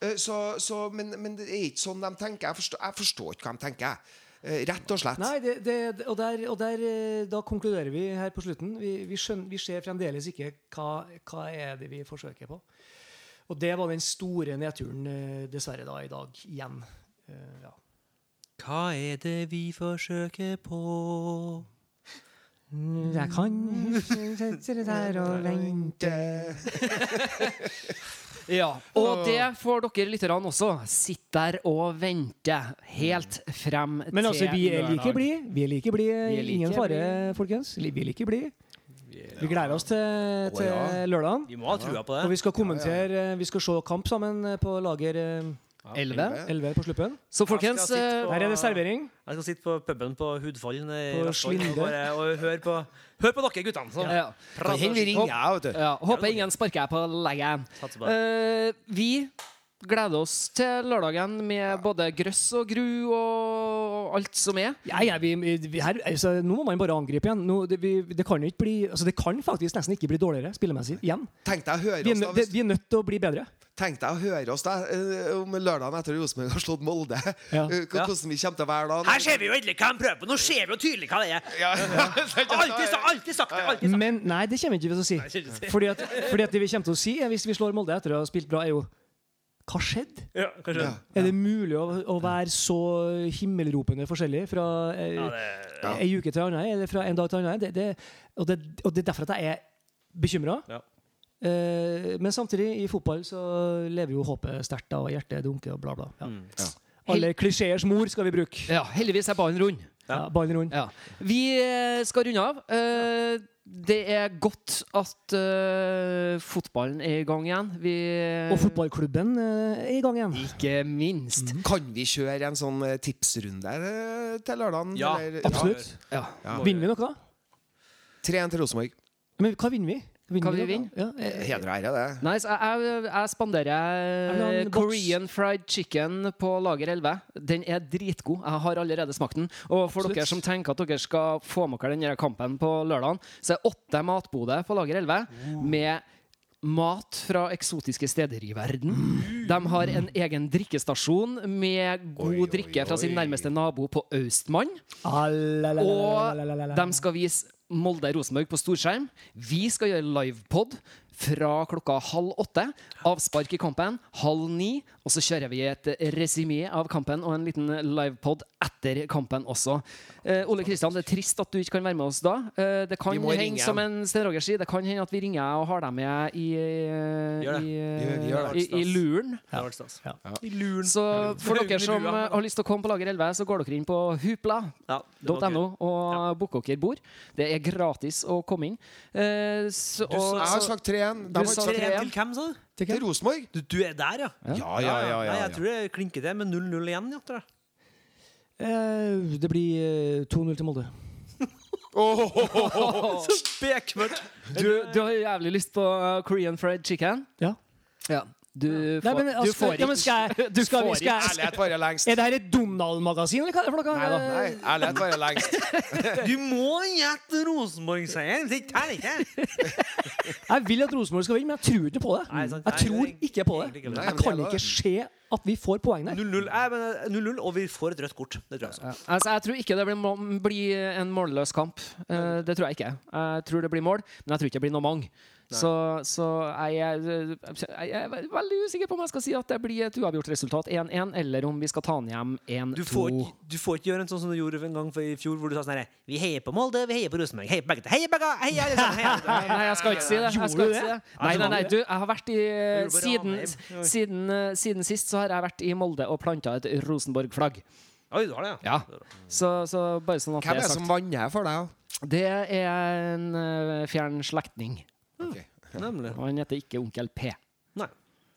Eh, så, så, men, men det er ikke sånn de tenker. Jeg forstår, jeg forstår ikke hva de tenker. Eh, rett og slett. Nei, det, det, og, der, og der, eh, da konkluderer vi her på slutten. Vi, vi, skjønner, vi ser fremdeles ikke hva, hva er det vi forsøker på. Og det var den store nedturen, eh, dessverre, da, i dag igjen. Eh, Ja. Hva er det vi forsøker på? Jeg kan sitte der og vente (laughs) Ja, Og det får dere lytterne også. Sitt der og vente helt frem til Men altså, vi er like blide. Vi er like blide. Like Ingen fare, bli. folkens. Vi er like blide. Vi gleder oss til, til ja. lørdagen. Vi må ha trua på Og det. vi skal kommentere eh, Vi skal se kamp sammen eh, på lager Elleve. 11 på Sluppen. Så folkens sitte eh, på- er det servering. Jeg skal sitte på puben på Hudfold nede På Vestfold og, og høre på, hør på dere guttene. Så. ja. Kan vi ringer, du. Ja, håper ingen sparker jeg på legget. Eh, vi gleder oss til lørdagen med både grøss og gru og alt som er. Ja, ja, vi, vi, her, altså, nå må man bare angripe igjen. Nå, det, vi, det, kan ikke bli, altså, det kan faktisk nesten ikke bli dårligere spillemessig igjen. Tenk deg å høre oss da vi er nødt til å bli bedre. Tenk deg å høre oss da eh, om lørdagen etter Rosenborg har slått Molde. Ja. Eh, Hvordan vi kommer til å være da. Her ser vi jo endelig hva de prøver på! Nå ser vi jo tydelig hva det er! Ja. (laughs) Altid, alltid sagt det! alltid sagt Men nei, det kommer vi ikke til å si. det. Fordi at, fordi at det vi kommer til å si, hvis vi slår Molde etter å ha spilt bra, er jo Hva skjedde? Ja, kanskje. Ja. Er det mulig å, å være så himmelropende forskjellig fra eh, Ja, det, ei uke til annen, eller fra en dag til annen? Det, det, og, det, og det er derfor at jeg er bekymra. Ja. Eh, men samtidig, i fotball så lever jo håpet sterkt, og hjertet dunker og bla, bla. Ja. Mm. Alle klisjeers mor skal vi bruke. Ja, Heldigvis er ballen rund. Ja, Ballen rund. Ja. Vi eh, skal runde av. Eh, det er godt at uh, fotballen er i gang igjen. Vi Og fotballklubben uh, er i gang igjen. Ikke minst. Kan vi kjøre en sånn tipsrunde til lørdagen? Ja, eller? Absolutt. Ja. Ja. Vinner vi noe? da? 3-1 til Rosenborg. Men hva vinner vi? Hva vi vinne? Ja, eh, Heder og ære, det. Nice. jeg, jeg, jeg spanderer boks. Korean fried chicken på lager 11. Den er dritgod. Jeg har allerede smakt den. Og for Absolutt. dere som tenker at dere skal få med dere denne kampen på lørdagen, så er åtte matboder på lager 11 med mat fra eksotiske steder i verden. De har en egen drikkestasjon med god Oi, oi, drikke fra sin nærmeste nabo på Austmann. Og Og de skal vise Molde-Rosenborg på storskjerm. Vi skal gjøre livepod fra klokka halv åtte. Avspark i kampen halv ni. Og så kjører vi et resymé av kampen og en liten livepod etter kampen også. Eh, Ole Kristian, det er trist at du ikke kan være med oss da. Eh, det kan Vi hende, som en Sten Roger sier, det kan hende at vi ringer og har deg med i, eh, i, eh, i, i luren. Ja. I luren. Så for dere som har lyst til å komme på Lager 11, så går dere inn på hupla.no og booker dere bord. Det er gratis å komme inn. Eh, så, Du og, Jeg har sagt sagt 3-1. Du sa 3-1. til hvem, sa du? Til til? Rosenborg. Du, du er der, ja? Ja, ja, ja. ja, Nei, ja. jeg tror det klinker til med 0-0 igjen. Ja, tror jeg. Eh, det blir eh, 2-0 til Molde. (laughs) Så bekmørkt! du, du har jævlig lyst på uh, Korean fried chicken? Ja. Ja. Du får, Nei, men, altså, du får ja, men skal jeg, (laughs) Du skal får ikke Ærlighet varer lengst. Er det her et Donald-magasin, eller hva er det for noe? Nei da, Nei, ærlighet varer lengst. (laughs) Du må gjette Rosenborg-seieren! Det teller ikke (laughs) Jeg vil at Rosenborg skal vinne, men jeg tror ikke på det. Nei, sant. Jeg tror ikke på det. ikke. Jeg kan ikke se at vi får poeng der. 0-0, Nei, men, eh, 0-0, og vi får et rødt kort. Det tror jeg også. Ja. Altså, jeg tror ikke det blir, blir en målløs kamp. Uh, det tror jeg ikke. Jeg tror det blir mål, men jeg tror ikke det blir noe mange. Så, så jeg, er, jeg er veldig usikker på om jeg skal si at det blir et uavgjort resultat 1-1, eller om vi skal ta den hjem 1-2. Du du får ikke gjøre en sånn som du gjorde en gang i fjor, hvor du sa sånn herre Vi heier på Molde, vi heier på Rosenborg. Heier på begge. Heier begge! Heier, heier, heier, heier. Nei, jeg skal ikke si det. Jeg skal ikke si det? Nei, nei, nei, du, jeg har vært i siden, siden, eh, siden sist så har jeg vært i Molde og planta et Rosenborg-flagg. Oi, du har det, ja. Ja. Så, så bare sånn at Hvem det er det som vanner for deg? Det er en eh, fjern slektning. Ok. (laughs) Nemlig. Og han heter ikke Onkel P. Nei.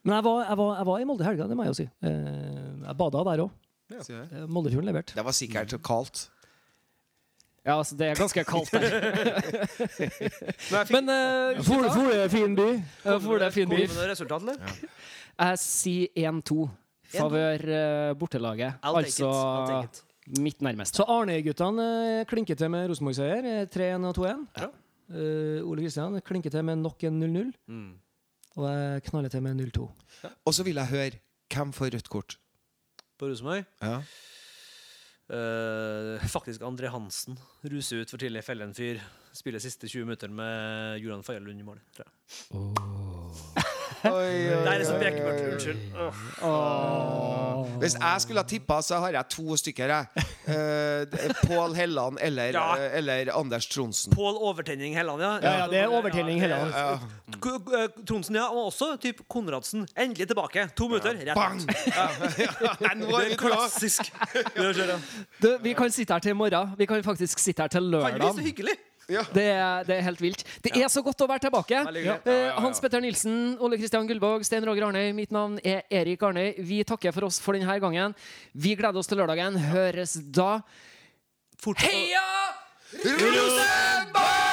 Men jeg var, jeg var, jeg var i Molde i helga, det må jeg jo si. Eh, Jeg bada der òg. Ja. jeg. Moldefjorden levert. Det var sikkert kaldt. Ja, altså, det er ganske kaldt der. (laughs) Men uh, For, for det er fin by. for det er fin Kommer by. det noe resultat, eller? Jeg sier 1-2. Favør uh, bortelaget. Altså mitt nærmeste. Så Arne-guttene uh, klinker til med Rosenborg-seier. eh, 3-1 og 2-1. Ja. Eh, Ole Kristian klinker til med nok en 0-0. Mm. Og jeg knaller til med 0-2. Og så vil jeg høre hvem får rødt kort. På Rosenborg Ja. Uh, Faktisk André Hansen. Ruser ut for tidlig, feller en fyr. Spiller siste 20 minutter med Julian Fagerlund i mål. tror jeg. Det er liksom bekmørkt. Unnskyld. Åh. Hvis jeg skulle ha tippa, så har jeg to stykker. jeg. (laughs) Eh, er Pål Helland eller, Ja. eh, eller Anders Tronsen. Pål Overtenning Helland, ja. Ja, ja, det er overtenning Helland. Ja. K- Tronsen, ja. Og også typ Konradsen. Endelig tilbake. To minutter, rett Bang! (laughs) Det er er vi klar. klassisk. Det skjer, ja. Du, vi kan sitte her til i morgen. Vi kan faktisk sitte her til lørdag. Hyggelig. Det, er- det er helt vilt. Det er så godt å være tilbake. Ja, ja, ja. Hans Petter Nilsen, Ole Kristian Gullvåg, Stein Roger Arnøy. Mitt navn er Erik Arnøy. Vi takker for oss for denne gangen. Vi gleder oss til lørdagen. Høres da. Fortsatt- Heia! Rosenborg!